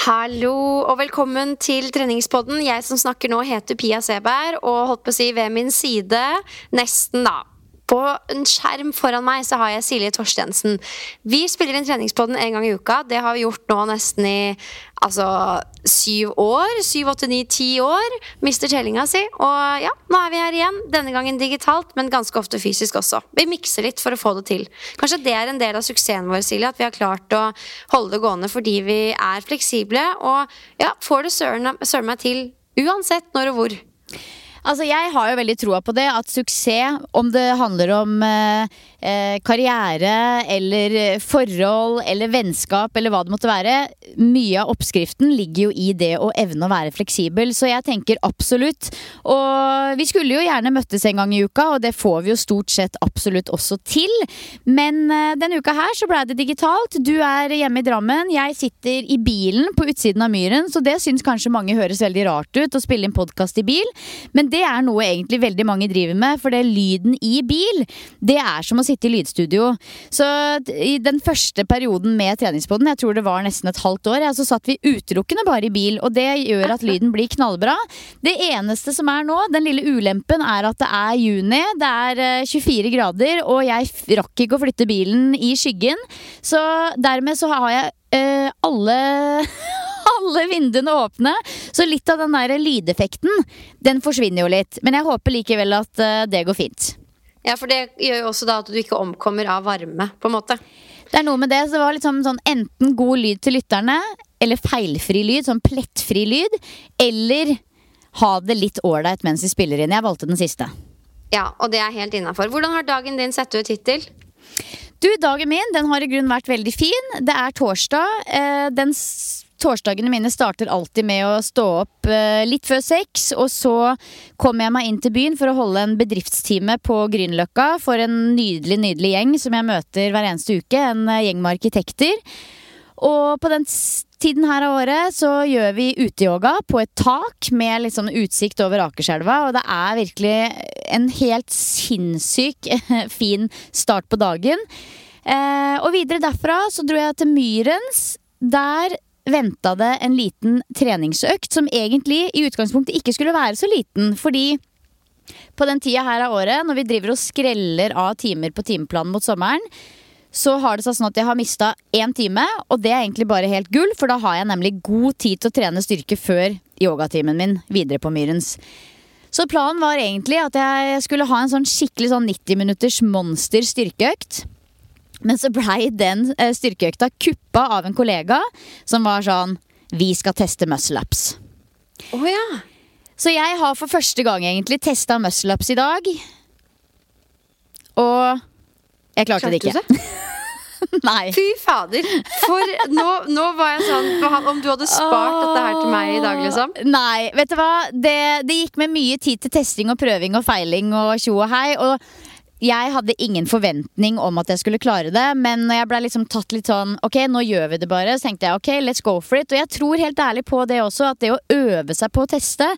Hallo og velkommen til treningspodden. Jeg som snakker nå, heter Pia Seberg og holdt på å si ved min side, nesten, da. På en skjerm foran meg så har jeg Silje Torstensen. Vi spiller inn treningspodden en gang i uka. Det har vi gjort nå nesten i altså, syv år. Syv, åtte, ni, ti år. Mister tellinga si. Og ja, nå er vi her igjen. Denne gangen digitalt, men ganske ofte fysisk også. Vi mikser litt for å få det til. Kanskje det er en del av suksessen vår, Silje, at vi har klart å holde det gående fordi vi er fleksible og ja, får det søren meg til uansett når og hvor. Altså, jeg har jo veldig troa på det. At suksess, om det handler om eh, karriere eller forhold eller vennskap eller hva det måtte være, mye av oppskriften ligger jo i det å evne å være fleksibel. Så jeg tenker absolutt. Og vi skulle jo gjerne møttes en gang i uka, og det får vi jo stort sett absolutt også til. Men eh, denne uka her så blei det digitalt. Du er hjemme i Drammen, jeg sitter i bilen på utsiden av Myren, så det syns kanskje mange høres veldig rart ut å spille inn podkast i bil. Men det er noe egentlig veldig mange driver med, for det lyden i bil, det er som å sitte i lydstudio. Så i den første perioden med treningspoden, jeg tror det var nesten et halvt år, så satt vi utelukkende bare i bil, og det gjør at lyden blir knallbra. Det eneste som er nå, den lille ulempen, er at det er juni, det er 24 grader, og jeg rakk ikke å flytte bilen i skyggen, så dermed så har jeg øh, alle alle vinduene åpne. Så litt av den der lydeffekten, den forsvinner jo litt. Men jeg håper likevel at uh, det går fint. Ja, for det gjør jo også da at du ikke omkommer av varme, på en måte. Det er noe med det. Så det var liksom sånn enten god lyd til lytterne, eller feilfri lyd, sånn plettfri lyd, eller ha det litt ålreit mens vi spiller inn. Jeg valgte den siste. Ja, og det er helt innafor. Hvordan har dagen din sett ut hittil? Du, dagen min den har i grunnen vært veldig fin. Det er torsdag. Eh, den Torsdagene mine starter alltid med å stå opp eh, litt før seks, og så kommer jeg meg inn til byen for å holde en bedriftstime på Grünerløkka for en nydelig, nydelig gjeng som jeg møter hver eneste uke. En eh, gjeng med arkitekter. Og på den tiden her av året så gjør vi uteyoga på et tak med litt sånn utsikt over Akerselva, og det er virkelig en helt sinnssyk fin start på dagen. Eh, og videre derfra så dro jeg til Myrens. Der venta det en liten treningsøkt som egentlig i utgangspunktet ikke skulle være så liten. Fordi på den tida her av året, når vi driver og skreller av timer på timeplanen mot sommeren, så har det seg sånn at jeg har mista én time, og det er egentlig bare helt gull, for da har jeg nemlig god tid til å trene styrke før yogatimen min videre på Myrens. Så planen var egentlig at jeg skulle ha en sånn skikkelig sånn 90 minutters monster styrkeøkt. Men så blei den eh, styrkeøkta kuppa av en kollega som var sånn Vi skal teste muscle-ups. Oh, ja. Så jeg har for første gang egentlig testa muscle-ups i dag. Og jeg klarte, det Klarte ikke. Nei. Fy fader. For nå, nå var jeg sånn Om du hadde spart dette her til meg i dag, liksom. Nei, vet du hva? Det, det gikk med mye tid til testing og prøving og feiling og tjo og hei. Og jeg hadde ingen forventning om at jeg skulle klare det, men når jeg ble liksom tatt litt sånn Ok, nå gjør vi det bare, så tenkte jeg ok, let's go for it. Og jeg tror helt ærlig på det også, at det å øve seg på å teste,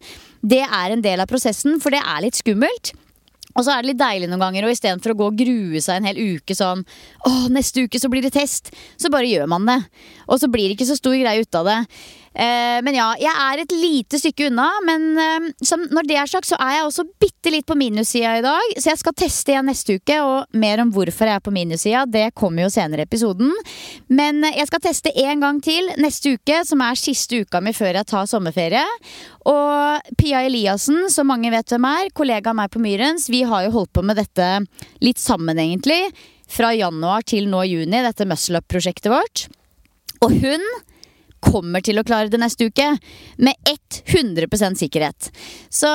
det er en del av prosessen, for det er litt skummelt. Og så er det litt deilig noen ganger, og istedenfor å gå og grue seg en hel uke sånn Å, neste uke så blir det test. Så bare gjør man det. Og så blir det ikke så stor greie ut av det. Eh, men ja, jeg er et lite stykke unna. Men eh, når det er sagt, så er jeg også bitte litt på minussida i dag. Så jeg skal teste igjen neste uke, og mer om hvorfor jeg er på minussida, det kommer jo senere i episoden. Men eh, jeg skal teste en gang til neste uke, som er siste uka mi før jeg tar sommerferie. Og Pia Eliassen, som mange vet hvem er, kollega av meg på Myrens, vi har jo holdt på med dette litt sammen, egentlig. Fra januar til nå juni, dette muscle up-prosjektet vårt. Og hun kommer til å klare det neste uke. Med 100% sikkerhet. Så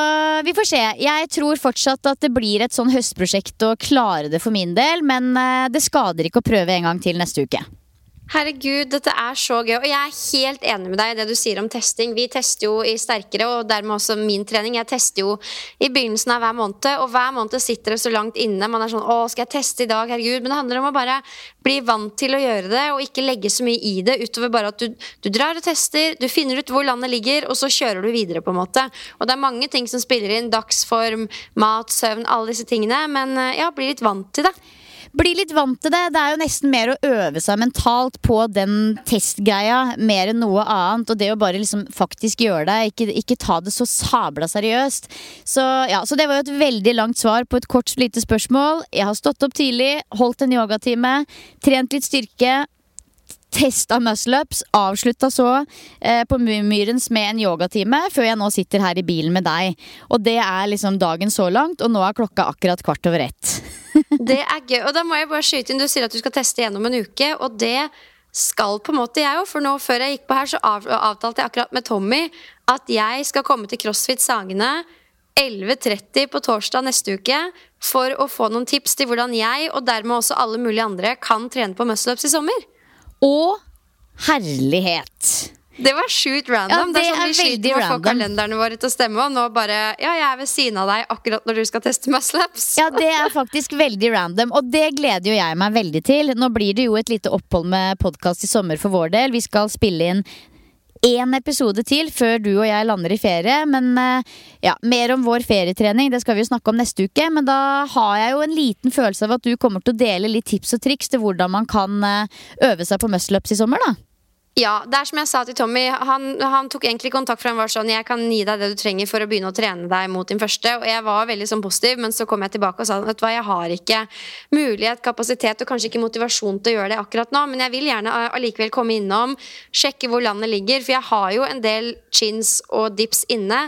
vi får se. Jeg tror fortsatt at det blir et sånn høstprosjekt å klare det for min del, men eh, det skader ikke å prøve en gang til neste uke. Herregud, dette er så gøy. Og jeg er helt enig med deg i det du sier om testing. Vi tester jo i sterkere, og dermed også min trening. Jeg tester jo i begynnelsen av hver måned, og hver måned sitter det så langt inne. Man er sånn 'Å, skal jeg teste i dag?' Herregud. Men det handler om å bare bli vant til å gjøre det, og ikke legge så mye i det utover bare at du, du drar og tester, du finner ut hvor landet ligger, og så kjører du videre, på en måte. Og det er mange ting som spiller inn. Dagsform, mat, søvn, alle disse tingene. Men eh, ja, bli litt vant til det. Bli litt vant til det. Det er jo nesten mer å øve seg mentalt på den testgreia mer enn noe annet. Og det å bare liksom faktisk gjøre det, ikke, ikke ta det så sabla seriøst. Så ja, så det var jo et veldig langt svar på et kort, lite spørsmål. Jeg har stått opp tidlig, holdt en yogatime, trent litt styrke. Testa muscleups, avslutta så eh, på Myrens med en yogatime, før jeg nå sitter her i bilen med deg. Og det er liksom dagen så langt, og nå er klokka akkurat kvart over ett. Det er gøy. Og da må jeg bare skyte inn, du sier at du skal teste gjennom en uke, og det skal på en måte jeg òg. For nå før jeg gikk på her, så av, avtalte jeg akkurat med Tommy at jeg skal komme til CrossFit Sagene 11.30 på torsdag neste uke for å få noen tips til hvordan jeg, og dermed også alle mulige andre, kan trene på muscle-ups i sommer. Og herlighet! Det var sjukt random. Ja, det er sånn vi sliter med å få kalenderne våre til å stemme. Og nå bare Ja, jeg er ved siden av deg akkurat når du skal teste muscle-ups. Ja, det er faktisk veldig random, og det gleder jo jeg meg veldig til. Nå blir det jo et lite opphold med podkast i sommer for vår del. Vi skal spille inn én episode til før du og jeg lander i ferie. Men eh, ja, mer om vår ferietrening det skal vi jo snakke om neste uke. Men da har jeg jo en liten følelse av at du kommer til å dele litt tips og triks til hvordan man kan eh, øve seg på muscle-ups i sommer, da. Ja, det er som jeg sa til Tommy. Han, han tok egentlig kontakt for han var sånn Jeg kan gi deg det du trenger for å begynne å trene deg mot din første. Og jeg var veldig sånn positiv, men så kom jeg tilbake og sa at jeg har ikke mulighet, kapasitet og kanskje ikke motivasjon til å gjøre det akkurat nå, men jeg vil gjerne allikevel komme innom, sjekke hvor landet ligger, for jeg har jo en del chins og dips inne.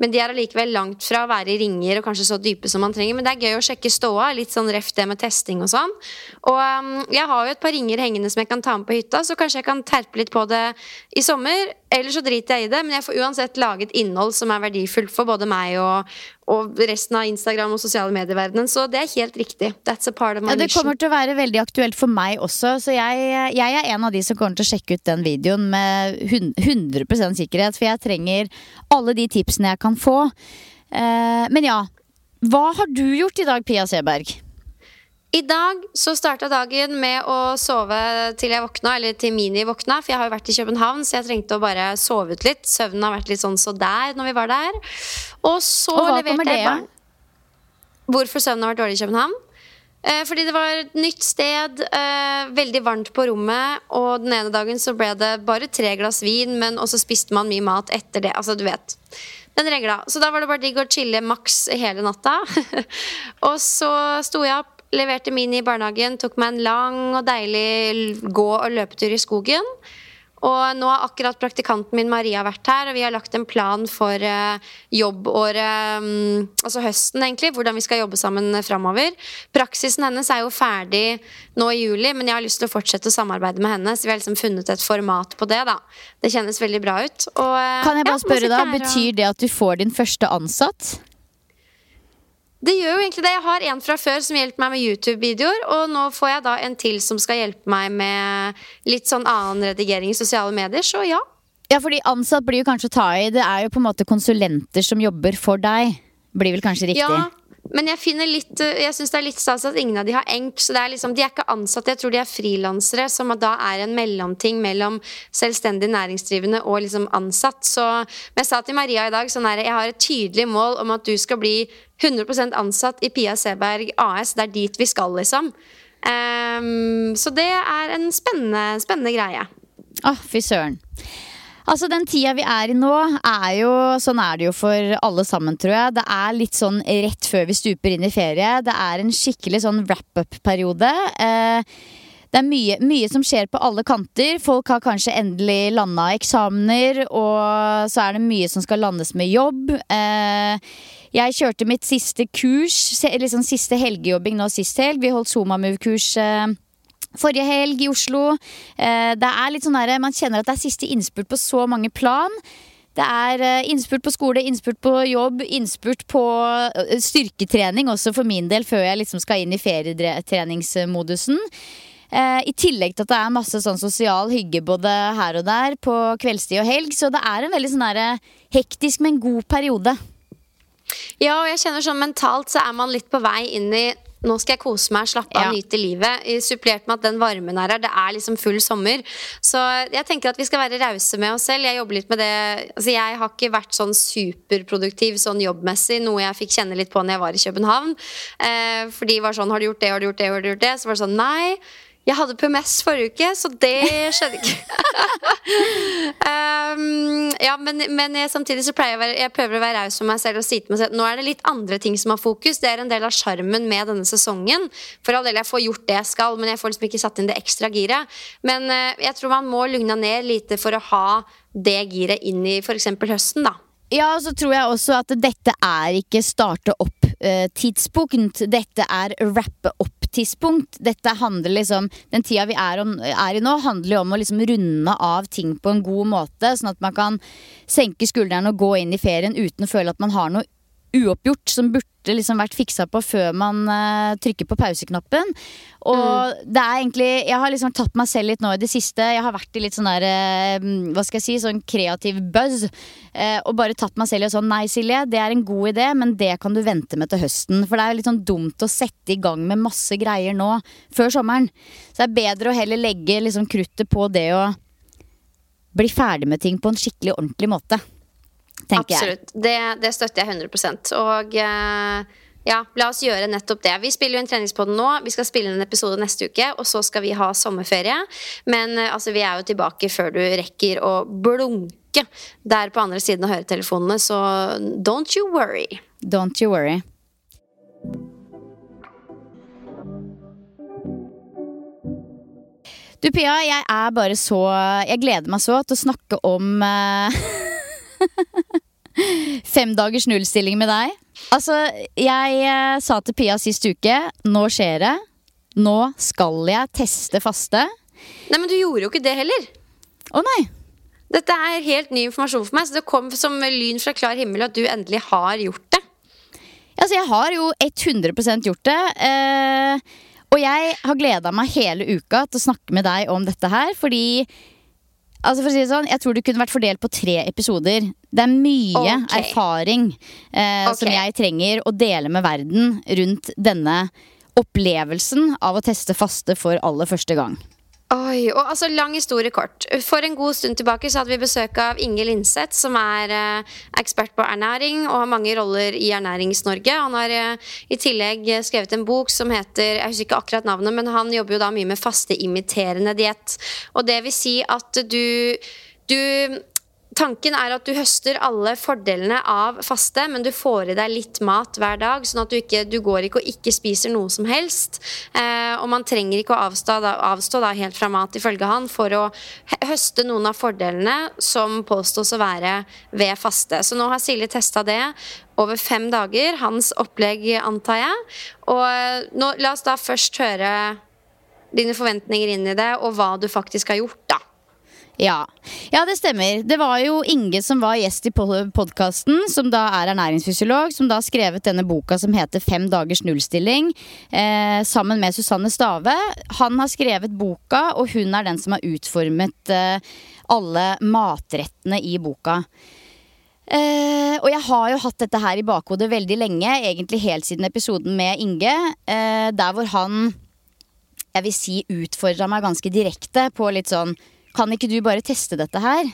Men de er allikevel langt fra å være i ringer og kanskje så dype som man trenger. Men det er gøy å sjekke ståa. Litt sånn ref det med testing og sånn. Og um, jeg har jo et par ringer hengende som jeg kan ta med på hytta, så kanskje jeg kan terpe litt på det i sommer. Eller så driter jeg i det, men jeg får uansett laget innhold som er verdifullt for både meg og, og resten av Instagram og sosiale medier-verdenen. Så det er helt riktig. That's a part of my Ja, det mission. kommer til å være veldig aktuelt for meg også, så jeg, jeg er en av de som kommer til å sjekke ut den videoen med 100% sikkerhet, for jeg trenger alle de tipsene jeg kan få. Eh, men ja, hva har du gjort i dag, Pia Seberg? I dag så starta dagen med å sove til jeg våkna, eller til Mini våkna, for jeg har jo vært i København, så jeg trengte å bare sove ut litt. Søvnen har vært litt sånn så der når vi var der. Og så Og hva leverte det jeg barn. Hvorfor søvnen har vært dårlig i København? Eh, fordi det var et nytt sted, eh, veldig varmt på rommet, og den ene dagen så ble det bare tre glass vin, men også spiste man mye mat etter det. Altså, du vet. Den regla. Så da var det bare digg å chille maks hele natta. og så sto jeg opp, leverte Mini i barnehagen, tok meg en lang og deilig gå- og løpetur i skogen. Og nå har akkurat praktikanten min Maria vært her, og vi har lagt en plan for uh, jobbåret um, Altså høsten, egentlig. Hvordan vi skal jobbe sammen framover. Praksisen hennes er jo ferdig nå i juli, men jeg har lyst til å fortsette å samarbeide med henne. Så vi har liksom funnet et format på det, da. Det kjennes veldig bra ut. Og, uh, kan jeg bare ja, spørre da, Betyr det at du får din første ansatt? Det gjør jo egentlig det. Jeg har en fra før som hjelper meg med YouTube-videoer. Og nå får jeg da en til som skal hjelpe meg med litt sånn annen redigering i sosiale medier. Så ja. Ja, fordi ansatt blir jo kanskje å ta i. Det er jo på en måte konsulenter som jobber for deg. Blir vel kanskje riktig? Ja, men jeg finner litt Jeg synes det er litt stas at ingen av de har enk. Så det er liksom, de er ikke ansatte, jeg tror de er frilansere, som da er en mellomting mellom selvstendig næringsdrivende og liksom ansatt. Så men jeg sa til Maria i dag sånn her, jeg har et tydelig mål om at du skal bli 100% ansatt i Pia Seberg AS. Det er dit vi skal, liksom. Um, så det er en spennende, spennende greie. Å, oh, fy søren. Altså Den tida vi er i nå, er jo Sånn er det jo for alle sammen, tror jeg. Det er litt sånn rett før vi stuper inn i ferie. Det er en skikkelig sånn wrap-up-periode. Eh, det er mye, mye, som skjer på alle kanter. Folk har kanskje endelig landa eksamener, og så er det mye som skal landes med jobb. Eh, jeg kjørte mitt siste kurs, liksom siste helgejobbing nå sist helg. Vi holdt SoMaMove-kurs. Eh, Forrige helg i Oslo. Eh, det er litt sånn der, Man kjenner at det er siste innspurt på så mange plan. Det er eh, innspurt på skole, innspurt på jobb, innspurt på eh, styrketrening også for min del, før jeg liksom skal inn i ferietreningsmodusen. I tillegg til at det er masse sånn sosial hygge både her og der på kveldstid og helg. Så det er en veldig sånn hektisk, men god periode. Ja, og jeg kjenner sånn mentalt så er man litt på vei inn i nå skal jeg kose meg, slappe av, ja. nyte livet. Supplert med at den varmen er her. Det er liksom full sommer. Så jeg tenker at vi skal være rause med oss selv. Jeg jobber litt med det altså Jeg har ikke vært sånn superproduktiv sånn jobbmessig, noe jeg fikk kjenne litt på når jeg var i København. Eh, for de var sånn Har du gjort det, har du gjort det, har du gjort det? Så var det sånn Nei. Jeg hadde PMS forrige uke, så det skjedde ikke. um, ja, men, men jeg, samtidig så pleier jeg, være, jeg prøver å være raus med meg selv og si til meg selv nå er det litt andre ting som har fokus. Det er en del av sjarmen med denne sesongen. For all del, jeg får gjort det jeg skal, men jeg får liksom ikke satt inn det ekstra giret. Men uh, jeg tror man må lugne ned lite for å ha det giret inn i f.eks. høsten, da. Ja, og så tror jeg også at dette er ikke starte Eh, dette er rappe opp-tidspunkt. Dette handler liksom Den tida vi er, om, er, i nå, handler jo om å liksom runde av ting på en god måte. Sånn at man kan senke skuldrene og gå inn i ferien uten å føle at man har noe uoppgjort som burde liksom vært fiksa på før man uh, trykker på pauseknappen. Og mm. det er egentlig Jeg har liksom tatt meg selv litt nå i det siste. Jeg har vært i litt sånn der uh, Hva skal jeg si, sånn kreativ buzz. Uh, og bare tatt meg selv i sånn Nei, Silje, det er en god idé, men det kan du vente med til høsten. For det er litt sånn dumt å sette i gang med masse greier nå før sommeren. Så det er bedre å heller legge liksom kruttet på det å bli ferdig med ting på en skikkelig ordentlig måte Absolutt. Det, det støtter jeg 100 Og eh, ja, la oss gjøre nettopp det. Vi spiller jo en treningspodden nå. Vi skal spille en episode neste uke, og så skal vi ha sommerferie. Men eh, altså, vi er jo tilbake før du rekker å blunke der på andre siden av høretelefonene, så don't you worry. Don't you worry. Du Pia, jeg er bare så Jeg gleder meg så til å snakke om uh, Fem dagers nullstilling med deg. Altså, jeg eh, sa til Pia sist uke nå skjer det. Nå skal jeg teste faste. Nei, men du gjorde jo ikke det heller. Å nei. Dette er helt ny informasjon for meg, så det kom som lyn fra klar himmel at du endelig har gjort det. Altså, jeg har jo 100% gjort det. Eh, og jeg har gleda meg hele uka til å snakke med deg om dette her, fordi Altså for å si det sånn, Jeg tror det kunne vært fordelt på tre episoder. Det er mye okay. erfaring eh, okay. som jeg trenger å dele med verden rundt denne opplevelsen av å teste faste for aller første gang. Oi, og altså Lang historie kort. For en god stund tilbake så hadde vi besøk av Inge Linseth, som er eh, ekspert på ernæring og har mange roller i Ernærings-Norge. Han har eh, i tillegg skrevet en bok som heter Jeg husker ikke akkurat navnet, men han jobber jo da mye med fasteimiterende diett. Og det vil si at du, du tanken er at du høster alle fordelene av faste, men du får i deg litt mat hver dag, sånn at du ikke du går ikke og ikke spiser noe som helst. Eh, og man trenger ikke å avstå, da, avstå da, helt fra mat, ifølge han, for å høste noen av fordelene som påstås å være ved faste. Så nå har Silje testa det over fem dager. Hans opplegg, antar jeg. Og eh, nå, la oss da først høre dine forventninger inn i det, og hva du faktisk har gjort. Ja. ja, det stemmer. Det var jo Inge som var gjest i podkasten, som da er ernæringsfysiolog, som da har skrevet denne boka som heter Fem dagers nullstilling, eh, sammen med Susanne Stave. Han har skrevet boka, og hun er den som har utformet eh, alle matrettene i boka. Eh, og jeg har jo hatt dette her i bakhodet veldig lenge, egentlig helt siden episoden med Inge, eh, der hvor han jeg vil si utfordra meg ganske direkte på litt sånn kan ikke du bare teste dette her?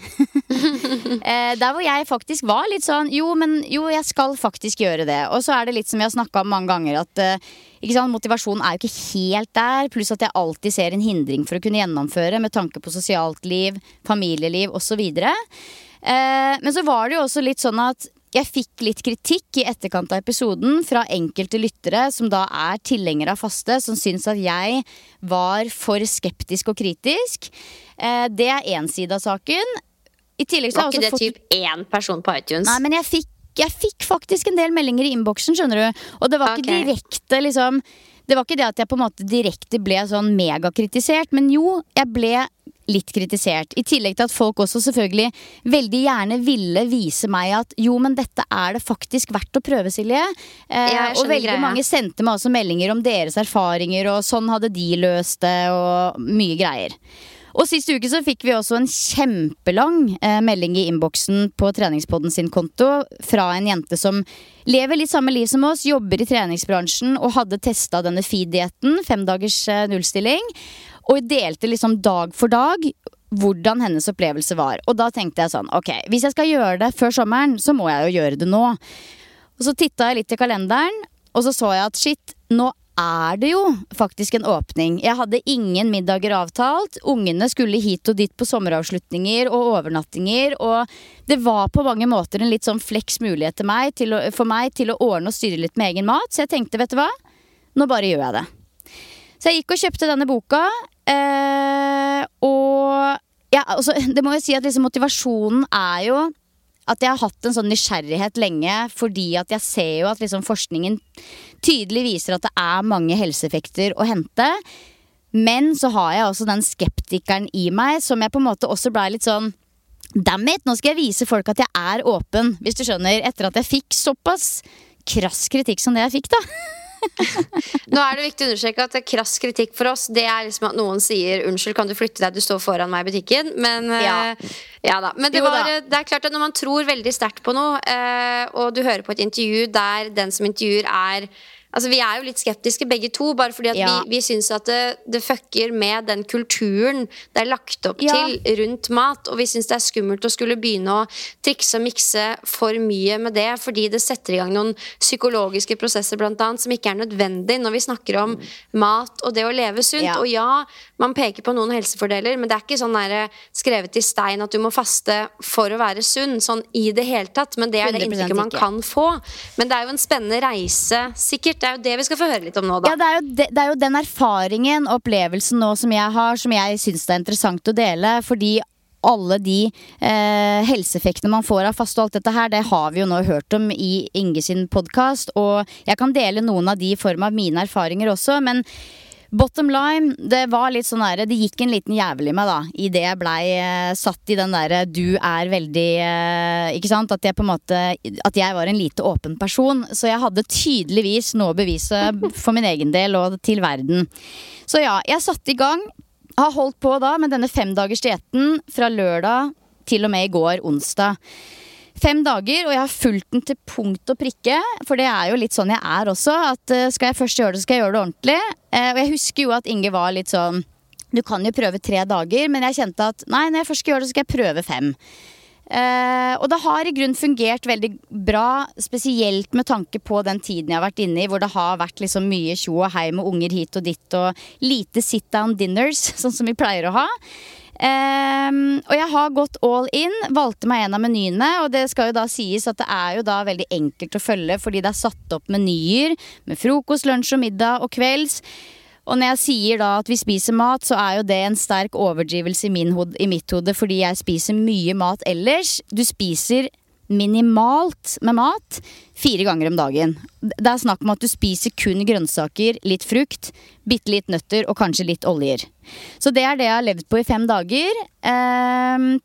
eh, der hvor jeg faktisk var litt sånn Jo, men jo, jeg skal faktisk gjøre det. Og så er det litt som vi har snakka om mange ganger, at eh, motivasjonen er jo ikke helt der. Pluss at jeg alltid ser en hindring for å kunne gjennomføre med tanke på sosialt liv, familieliv osv. Eh, men så var det jo også litt sånn at jeg fikk litt kritikk i etterkant av episoden fra enkelte lyttere som da er tilhengere av faste, som syns at jeg var for skeptisk og kritisk. Eh, det er én side av saken. I tillegg fått Var ikke det typ én person på iTunes? Nei, men jeg fikk, jeg fikk faktisk en del meldinger i innboksen, skjønner du. Og det var okay. ikke direkte liksom det var ikke det at jeg på en måte direkte ble sånn megakritisert, men jo, jeg ble litt kritisert. I tillegg til at folk også selvfølgelig veldig gjerne ville vise meg at jo, men dette er det faktisk verdt å prøve, Silje. Eh, og veldig greia. mange sendte meg også meldinger om deres erfaringer, og sånn hadde de løst det, og mye greier. Og sist uke så fikk vi også en kjempelang eh, melding i innboksen på treningspodden sin konto fra en jente som lever litt samme liv som oss, jobber i treningsbransjen og hadde testa denne feed-dietten, femdagers eh, nullstilling. Og delte liksom dag for dag hvordan hennes opplevelse var. Og da tenkte jeg sånn, ok, hvis jeg skal gjøre det før sommeren, så må jeg jo gjøre det nå. Og så titta jeg litt i kalenderen, og så så jeg at shit, nå er det jo faktisk en åpning. Jeg hadde ingen middager avtalt. Ungene skulle hit og dit på sommeravslutninger og overnattinger. Og det var på mange måter en litt sånn fleks mulighet meg å, for meg til å ordne og styre litt med egen mat. Så jeg tenkte, vet du hva, nå bare gjør jeg det. Så jeg gikk og kjøpte denne boka. Eh, og ja, altså, det må jo si at liksom, motivasjonen er jo at jeg har hatt en sånn nysgjerrighet lenge fordi at jeg ser jo at liksom forskningen tydelig viser at det er mange helseeffekter å hente. Men så har jeg også den skeptikeren i meg som jeg på en måte også blei litt sånn Damn it, nå skal jeg vise folk at jeg er åpen, hvis du skjønner. Etter at jeg fikk såpass krass kritikk som det jeg fikk, da. Nå er det viktig å understreke at krass kritikk for oss Det er liksom at noen sier 'unnskyld, kan du flytte deg, du står foran meg i butikken'. Men, ja. Uh, ja da. Men det, var, det, er klart at når man tror veldig sterkt på noe, uh, og du hører på et intervju der den som intervjuer er Altså, vi er jo litt skeptiske begge to, bare fordi at ja. vi, vi syns at det, det, fucker med den kulturen det er lagt opp ja. til rundt mat. Og vi syns det er skummelt å skulle begynne å trikse og mikse for mye med det, fordi det setter i gang noen psykologiske prosesser blant annet, som ikke er nødvendig når vi snakker om mat og det å leve sunt. Ja. Og ja, man peker på noen helsefordeler, men det er ikke sånn der, skrevet i stein at du må faste for å være sunn, sånn i det hele tatt. Men det er det inntrykket man kan få. Men det er jo en spennende reise, sikkert det er jo det vi skal få høre litt om nå, da. Ja, det er jo, de, det er jo den erfaringen og opplevelsen nå som jeg har, som jeg syns det er interessant å dele. Fordi alle de eh, helseeffektene man får av faste og alt dette her, det har vi jo nå hørt om i Inge sin podkast. Og jeg kan dele noen av de i form av mine erfaringer også. Men Bottom line, det var litt sånn der, det gikk en liten jævel i meg da Idet jeg blei eh, satt i den derre du er veldig eh, Ikke sant? At jeg på en måte At jeg var en lite åpen person. Så jeg hadde tydeligvis noe å bevise for min egen del og til verden. Så ja, jeg satte i gang. Har holdt på da med denne femdagers dietten fra lørdag til og med i går, onsdag fem dager, og jeg har fulgt den til punkt og prikke. For det er jo litt sånn jeg er også. At uh, skal jeg først gjøre det, så skal jeg gjøre det ordentlig. Uh, og jeg husker jo at Inge var litt sånn Du kan jo prøve tre dager, men jeg kjente at nei, når jeg først skal gjøre det, så skal jeg prøve fem. Uh, og det har i grunn fungert veldig bra, spesielt med tanke på den tiden jeg har vært inne i, hvor det har vært liksom mye tjo og hei med unger hit og dit, og lite sit down dinners, sånn som vi pleier å ha. Um, og jeg har gått all in. Valgte meg en av menyene. Og det skal jo da sies at det er jo da veldig enkelt å følge fordi det er satt opp menyer med frokost, lunsj og middag og kvelds. Og når jeg sier da at vi spiser mat, så er jo det en sterk overdrivelse i, hod, i mitt hode fordi jeg spiser mye mat ellers. Du spiser minimalt med mat fire ganger om dagen. Det er snakk om at du spiser kun grønnsaker, litt frukt, bitte litt nøtter og kanskje litt oljer. Så det er det jeg har levd på i fem dager. Um,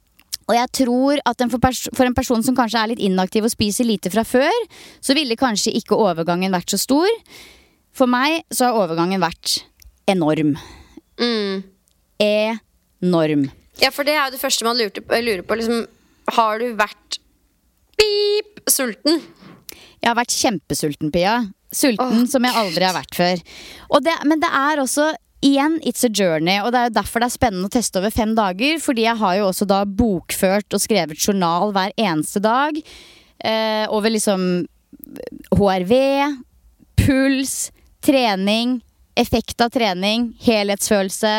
og jeg tror at for, for, en person som kanskje er litt inaktiv og spiser lite fra før, så ville kanskje ikke overgangen vært så stor. For meg så har overgangen vært enorm. Mm. Enorm. Ja, for det er jo det første man lurte, lurer på. Liksom, har du vært pip sulten? Jeg har vært kjempesulten, Pia. Sulten oh. som jeg aldri har vært før. Det, men det er også Igjen, it's a journey, og det er jo derfor det er spennende å teste over fem dager. Fordi jeg har jo også da bokført og skrevet journal hver eneste dag. Eh, over liksom HRV, puls, trening, effekt av trening, helhetsfølelse,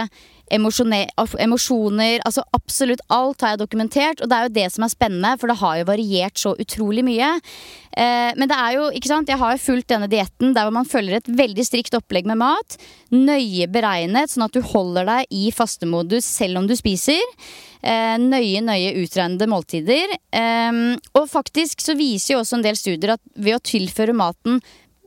emosjoner Altså absolutt alt har jeg dokumentert, og det er jo det som er spennende, for det har jo variert så utrolig mye. Eh, men det er jo, ikke sant, jeg har jo fulgt denne dietten der hvor man følger et veldig strikt opplegg med mat. Nøye beregnet, sånn at du holder deg i fastemodus selv om du spiser. Eh, nøye, nøye utregnede måltider. Eh, og faktisk så viser jo også en del studier at ved å tilføre maten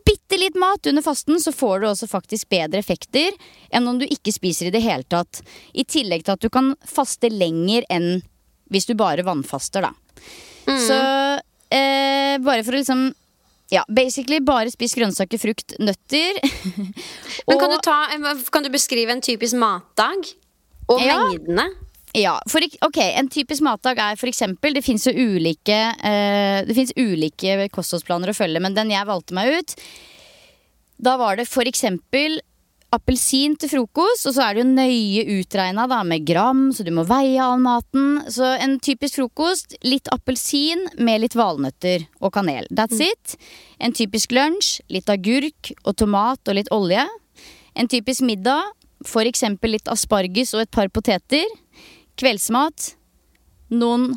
bitte litt mat under fasten, så får du også faktisk bedre effekter enn om du ikke spiser i det hele tatt. I tillegg til at du kan faste lenger enn hvis du bare vannfaster, da. Mm. Så eh, bare for å liksom ja, basically bare spis grønnsaker, frukt, nøtter. Men kan du, ta, kan du beskrive en typisk matdag? Og ja. mengdene? Ja, for, ok, En typisk matdag er f.eks. Det fins jo ulike uh, Det ulike kostholdsplaner å følge, men den jeg valgte meg ut, da var det f.eks. appelsin til frokost, og så er det jo nøye utregna med gram, så du må veie all maten. Så en typisk frokost, litt appelsin med litt valnøtter og kanel. That's mm. it. En typisk lunsj, litt agurk og tomat og litt olje. En typisk middag, f.eks. litt asparges og et par poteter kveldsmat, noen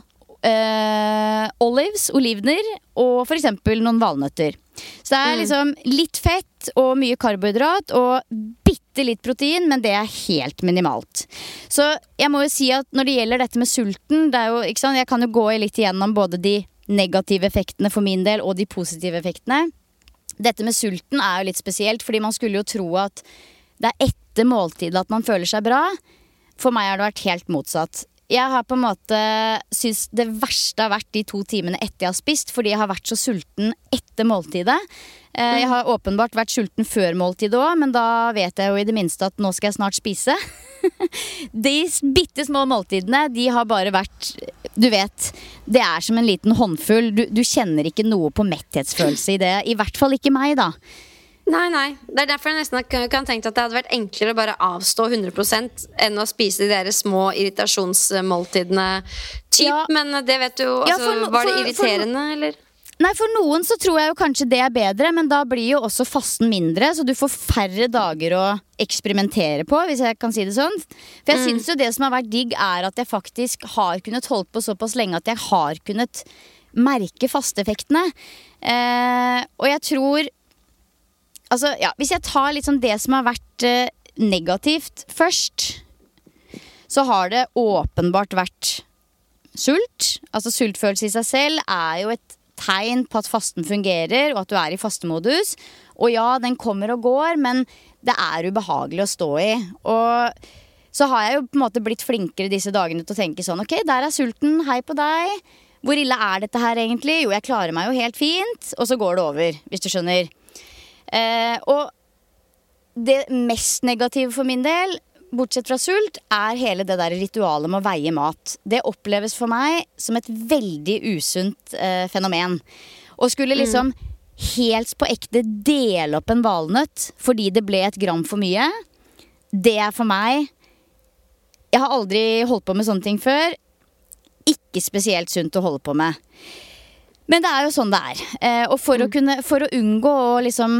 eh, olives, olivener, og f.eks. noen valnøtter. Så det er mm. liksom litt fett og mye karbohydrat og bitte litt protein, men det er helt minimalt. Så jeg må jo si at når det gjelder dette med sulten, det jo, sant, jeg kan jo gå litt igjennom både de negative effektene for min del og de positive effektene. Dette med sulten er jo litt spesielt, fordi man skulle jo tro at det er etter måltidet at man føler seg bra. For meg har det vært helt motsatt. Jeg har på en måte syns det verste har vært de to timene etter jeg har spist, fordi jeg har vært så sulten etter måltidet. Eh, jeg har åpenbart vært sulten før måltidet òg, men da vet jeg jo i det minste at nå skal jeg snart spise. De bitte små måltidene, de har bare vært Du vet, det er som en liten håndfull. Du, du kjenner ikke noe på metthetsfølelse i det. I hvert fall ikke meg, da. Nei, nei. Det er derfor jeg nesten kan tenke at det hadde vært enklere å bare avstå 100% enn å spise de der små irritasjonsmåltidene. Typ, ja. Men det vet du altså, ja, for, Var det irriterende, for, eller? Nei, For noen så tror jeg jo kanskje det er bedre, men da blir jo også fasten mindre. Så du får færre dager å eksperimentere på, hvis jeg kan si det sånn. For jeg mm. syns jo det som har vært digg, er at jeg faktisk har kunnet holdt på såpass lenge at jeg har kunnet merke fasteeffektene. Eh, og jeg tror Altså, ja, hvis jeg tar litt sånn det som har vært eh, negativt først, så har det åpenbart vært sult. Altså sultfølelse i seg selv er jo et tegn på at fasten fungerer, og at du er i fastemodus. Og ja, den kommer og går, men det er ubehagelig å stå i. Og så har jeg jo på en måte blitt flinkere disse dagene til å tenke sånn Ok, der er sulten. Hei på deg. Hvor ille er dette her egentlig? Jo, jeg klarer meg jo helt fint. Og så går det over, hvis du skjønner. Eh, og det mest negative for min del, bortsett fra sult, er hele det der ritualet med å veie mat. Det oppleves for meg som et veldig usunt eh, fenomen. Og skulle mm. liksom mm. helt på ekte dele opp en valnøtt fordi det ble et gram for mye, det er for meg Jeg har aldri holdt på med sånne ting før. Ikke spesielt sunt å holde på med. Men det er jo sånn det er. Eh, og for, mm. å kunne, for å unngå å liksom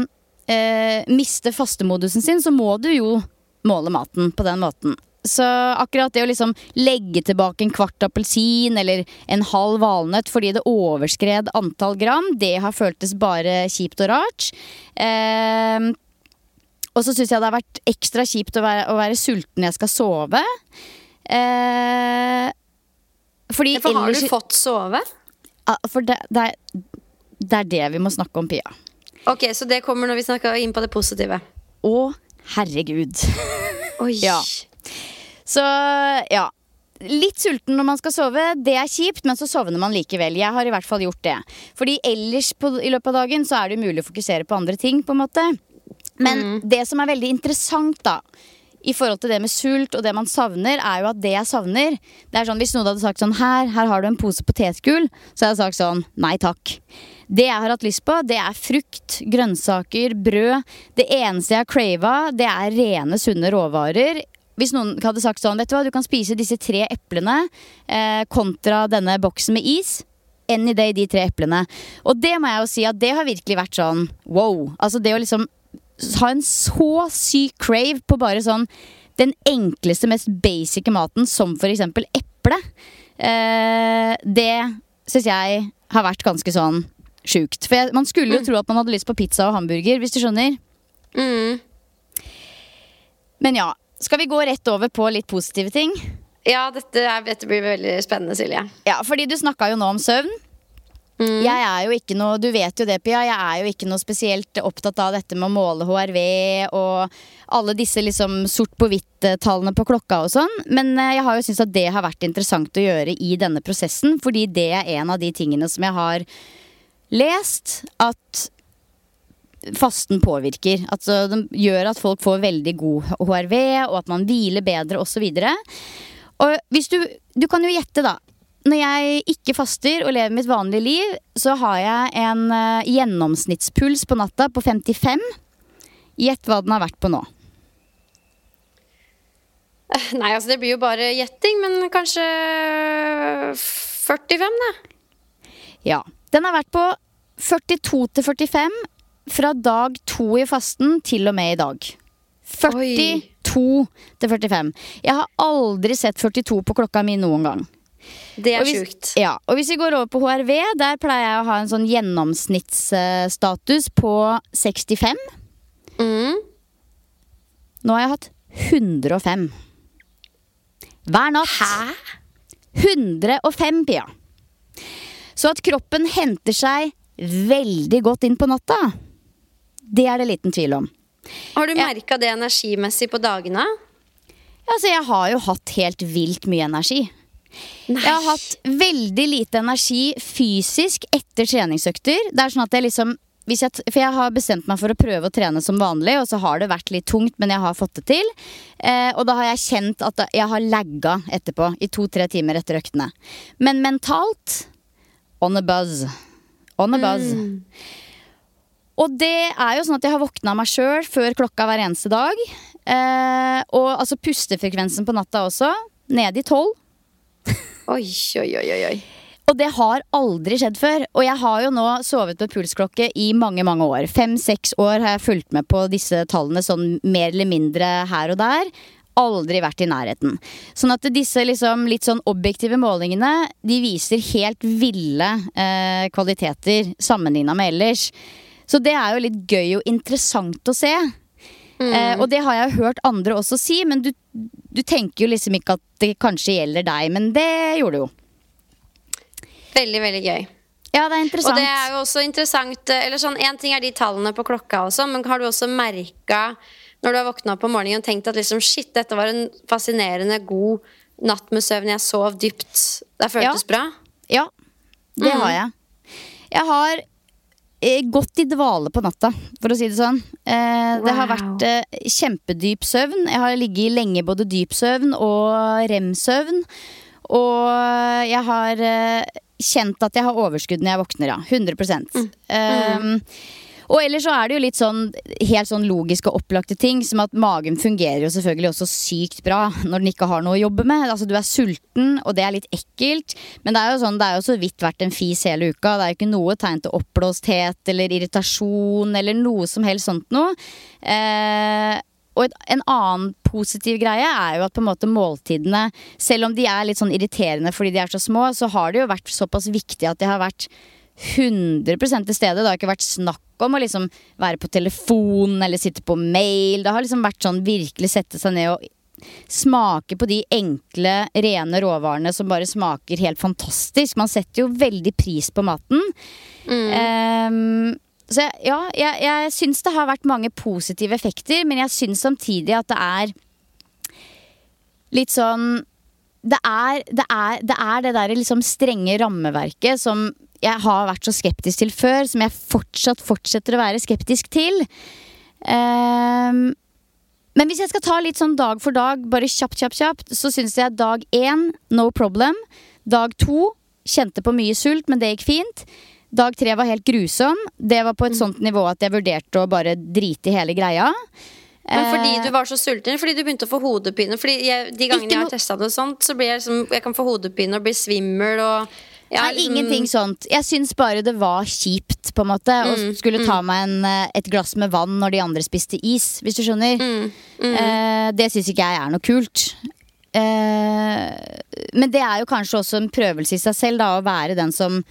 eh, mister fastemodusen sin, så må du jo måle maten på den måten. Så akkurat det å liksom legge tilbake en kvart appelsin eller en halv valnøtt fordi det overskred antall gram, det har føltes bare kjipt og rart. Eh, og så syns jeg det har vært ekstra kjipt å være, å være sulten når jeg skal sove. Eh, fordi For har ellers du fått sove? For det, det, er, det er det vi må snakke om, Pia. Ok, Så det kommer når vi snakker inn på det positive. Å, herregud. Oi. Ja. Så ja. Litt sulten når man skal sove, det er kjipt, men så sovner man likevel. Jeg har i hvert fall gjort det. Fordi ellers på, i løpet av dagen så er det umulig å fokusere på andre ting, på en måte. Men det som er veldig interessant, da, i forhold til det med sult og det man savner, er jo at det jeg savner Det er sånn Hvis noen hadde sagt sånn Her, her har du en pose potetgull, så hadde jeg sagt sånn Nei takk. Det jeg har hatt lyst på, det er frukt, grønnsaker, brød. Det eneste jeg har crava, det er rene, sunne råvarer. Hvis noen hadde sagt sånn, vet du hva, du kan spise disse tre eplene eh, kontra denne boksen med is. Any day, de tre eplene. Og det må jeg jo si at det har virkelig vært sånn wow. Altså det å liksom ha en så syk crave på bare sånn den enkleste, mest basic maten, som eksempel eple. Eh, det syns jeg har vært ganske sånn sjukt. For jeg, man skulle jo tro at man hadde lyst på pizza og hamburger, hvis du skjønner. Mm. Men ja. Skal vi gå rett over på litt positive ting? Ja, dette, er, dette blir veldig spennende, Silje. Ja, fordi du snakka jo nå om søvn. Mm. Jeg er jo ikke noe, Du vet jo det, Pia. Jeg er jo ikke noe spesielt opptatt av dette med å måle HRV og alle disse liksom sort på hvitt-tallene på klokka og sånn. Men eh, jeg har jo syntes at det har vært interessant å gjøre i denne prosessen, fordi det er en av de tingene som jeg har lest at fasten påvirker. Altså, den gjør at folk får veldig god HRV, og at man hviler bedre osv. Og hvis du Du kan jo gjette, da. Når jeg ikke faster og lever mitt vanlige liv, så har jeg en uh, gjennomsnittspuls på natta på 55. Gjett hva den har vært på nå. Nei, altså det blir jo bare gjetting, men kanskje 45, da. Ja. Den har vært på 42 til 45 fra dag to i fasten til og med i dag. 42 til 45. Jeg har aldri sett 42 på klokka mi noen gang. Det er sjukt. Ja, og hvis vi går over på HRV, der pleier jeg å ha en sånn gjennomsnittsstatus på 65. Mm. Nå har jeg hatt 105. Hver natt. Hæ? 105, Pia. Så at kroppen henter seg veldig godt inn på natta, det er det liten tvil om. Har du merka det energimessig på dagene? Altså, jeg har jo hatt helt vilt mye energi. Nei. Jeg har hatt veldig lite energi fysisk etter treningsøkter. Det er sånn at jeg liksom jeg, For jeg har bestemt meg for å prøve å trene som vanlig, og så har det vært litt tungt, men jeg har fått det til. Eh, og da har jeg kjent at jeg har lagga etterpå, i to-tre timer etter øktene. Men mentalt on a buzz. On a buzz. Og det er jo sånn at jeg har våkna meg sjøl før klokka hver eneste dag. Eh, og altså pustefrekvensen på natta også. Nede i tolv. Oi, oi, oi, oi. Og det har aldri skjedd før. Og jeg har jo nå sovet med pulsklokke i mange mange år. Fem-seks år har jeg fulgt med på disse tallene sånn mer eller mindre her og der. Aldri vært i nærheten. Sånn at disse liksom litt sånn objektive målingene De viser helt ville eh, kvaliteter sammenligna med ellers. Så det er jo litt gøy og interessant å se. Eh, og det har jeg hørt andre også si, men du, du tenker jo liksom ikke at det kanskje gjelder deg. Men det gjorde det jo. Veldig, veldig gøy. Ja, det er interessant. Og det er jo også interessant eh, Eller sånn, En ting er de tallene på klokka også, men har du også merka når du har våkna opp om morgenen og tenkt at liksom, shit, dette var en fascinerende god natt med søvn, jeg sov dypt. Det føltes Ja. bra? Ja, det har jeg. Jeg har eh, gått i dvale på natta, for å si det sånn. Eh, Det har vært eh, kjempedyp søvn. Jeg har ligget lenge både dyp søvn og rem-søvn. Og jeg har eh, kjent at jeg har overskudd når jeg våkner, ja. 100 Um, og ellers så er det jo litt sånn helt sånn logiske og opplagte ting, som at magen fungerer jo selvfølgelig også sykt bra når den ikke har noe å jobbe med. Altså Du er sulten, og det er litt ekkelt, men det er jo sånn, det er jo så vidt vært en fis hele uka. Det er jo ikke noe tegn til oppblåsthet eller irritasjon eller noe som helst sånt noe. Eh, og en annen positiv greie er jo at på en måte måltidene, selv om de er litt sånn irriterende fordi de er så små, så har det jo vært såpass viktig at de har vært 100 til stede. Det har ikke vært snakk om å liksom være på telefonen eller sitte på mail. Det har liksom vært sånn virkelig sette seg ned og smake på de enkle, rene råvarene som bare smaker helt fantastisk. Man setter jo veldig pris på maten. Mm. Um, så ja, jeg, jeg syns det har vært mange positive effekter, men jeg syns samtidig at det er litt sånn det er det, er, det, er det der liksom strenge rammeverket som jeg har vært så skeptisk til før, som jeg fortsatt fortsetter å være skeptisk til. Um, men hvis jeg skal ta litt sånn dag for dag, bare kjapt, kjapt, kjapt, så syns jeg dag én no problem. Dag to kjente på mye sult, men det gikk fint. Dag tre var helt grusom. Det var på et mm. sånt nivå at jeg vurderte å bare drite i hele greia. Men fordi eh, du var så sulten? Fordi du begynte å få hodepine? Fordi jeg, De gangene jeg har testa det, sånt, så blir jeg, liksom, jeg kan få hodepine og bli svimmel. Og ja, Nei, liksom... ingenting sånt. Jeg syns bare det var kjipt, på en måte. Å mm, skulle ta mm. meg en, eh, et glass med vann når de andre spiste is, hvis du skjønner. Mm, mm. eh, det syns ikke jeg er noe kult. Eh, men det er jo kanskje også en prøvelse i seg selv, da, å være den som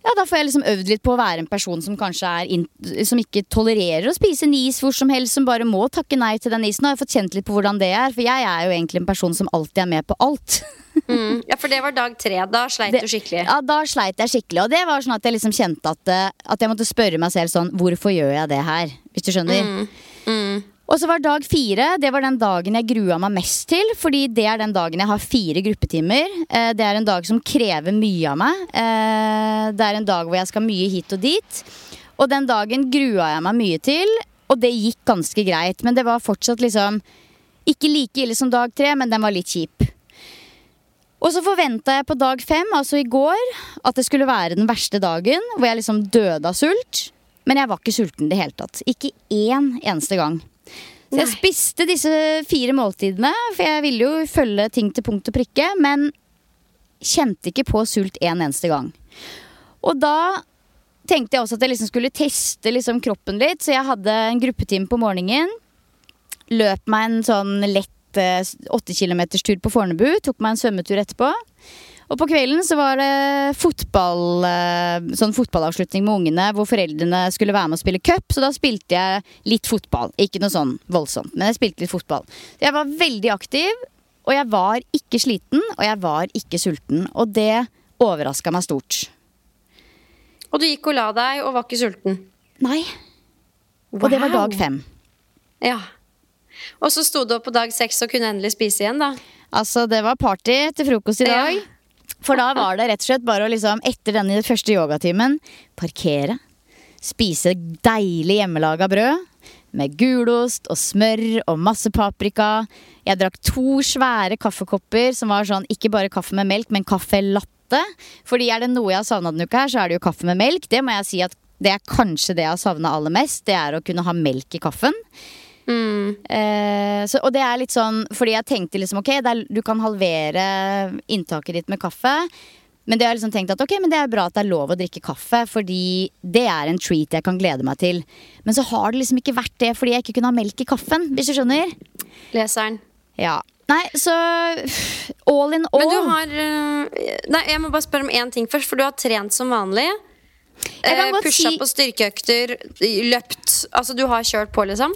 ja, Da får jeg liksom øvd litt på å være en person som kanskje er Som ikke tolererer å spise en is hvor som helst, som bare må takke nei til den isen. Nå har jeg fått kjent litt på hvordan det er, for jeg er jo egentlig en person som alltid er med på alt. Mm. Ja, for det var dag tre. Da sleit det, du skikkelig. Ja, da sleit jeg skikkelig. Og det var sånn at jeg liksom kjente at, eh, at jeg måtte spørre meg selv sånn Hvorfor gjør jeg det her? Hvis du skjønner. Mm. Mm. Og så var dag fire det var den dagen jeg grua meg mest til. Fordi det er den dagen jeg har fire gruppetimer. Eh, det er en dag som krever mye av meg. Eh, det er en dag hvor jeg skal mye hit og dit. Og den dagen grua jeg meg mye til, og det gikk ganske greit. Men det var fortsatt liksom ikke like ille som dag tre, men den var litt kjip. Og så forventa jeg på dag fem, altså i går, at det skulle være den verste dagen. Hvor jeg liksom døde av sult. Men jeg var ikke sulten i det hele tatt. Ikke én eneste gang. Så jeg spiste disse fire måltidene, for jeg ville jo følge ting til punkt og prikke. Men kjente ikke på sult en eneste gang. Og da tenkte jeg også at jeg liksom skulle teste liksom kroppen litt, så jeg hadde en gruppetime på morgenen. Løp meg en sånn lett åtte kilometers tur på Fornebu. Tok meg en svømmetur etterpå. Og på kvelden så var det fotball, eh, sånn fotballavslutning med ungene hvor foreldrene skulle være med og spille cup. Så da spilte jeg litt fotball. Ikke noe sånn voldsomt, men jeg spilte litt fotball. Jeg var veldig aktiv, og jeg var ikke sliten, og jeg var ikke sulten. Og det overraska meg stort. Og du gikk og la deg og var ikke sulten? Nei. Wow. Og det var dag fem. Ja. Og så sto du opp på dag seks og kunne endelig spise igjen, da. Altså, det var party til frokost i dag. Ja. For da var det rett og slett bare å liksom, etter denne første yogatimen, parkere. Spise deilig hjemmelaga brød. Med gulost og smør og masse paprika. Jeg drakk to svære kaffekopper som var sånn ikke bare kaffe med melk, men kaffe latte. Fordi er det noe jeg har savna denne uka her, så er det jo kaffe med melk. Det må jeg si at det er kanskje det jeg har savna aller mest. Det er å kunne ha melk i kaffen. Mm. Eh, så, og det er litt sånn fordi jeg tenkte liksom ok, er, du kan halvere inntaket ditt med kaffe. Men det har jeg liksom tenkt at ok, men det er bra at det er lov å drikke kaffe, fordi det er en treat jeg kan glede meg til. Men så har det liksom ikke vært det fordi jeg ikke kunne ha melk i kaffen, hvis du skjønner. Leseren. Ja. Nei, så all in all. Men du har eh, Nei, jeg må bare spørre om én ting først, for du har trent som vanlig. Eh, Pusha si... på styrkeøkter, løpt. Altså du har kjørt på, liksom?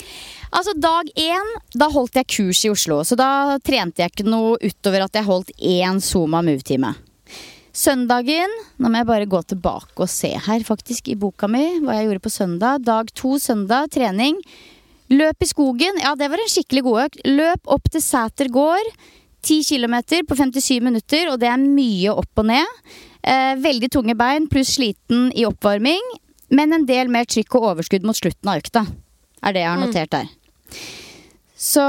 Altså Dag én, da holdt jeg kurs i Oslo. Så da trente jeg ikke noe utover at jeg holdt én Zoma Move-time. Søndagen Nå må jeg bare gå tilbake og se her, faktisk, i boka mi. Hva jeg gjorde på søndag. Dag to søndag, trening. Løp i skogen. Ja, det var en skikkelig god økt. Løp opp til Sæter gård. 10 km på 57 minutter, og det er mye opp og ned. Eh, veldig tunge bein pluss sliten i oppvarming, men en del mer trykk og overskudd mot slutten av økta. Er det jeg har mm. notert der. Så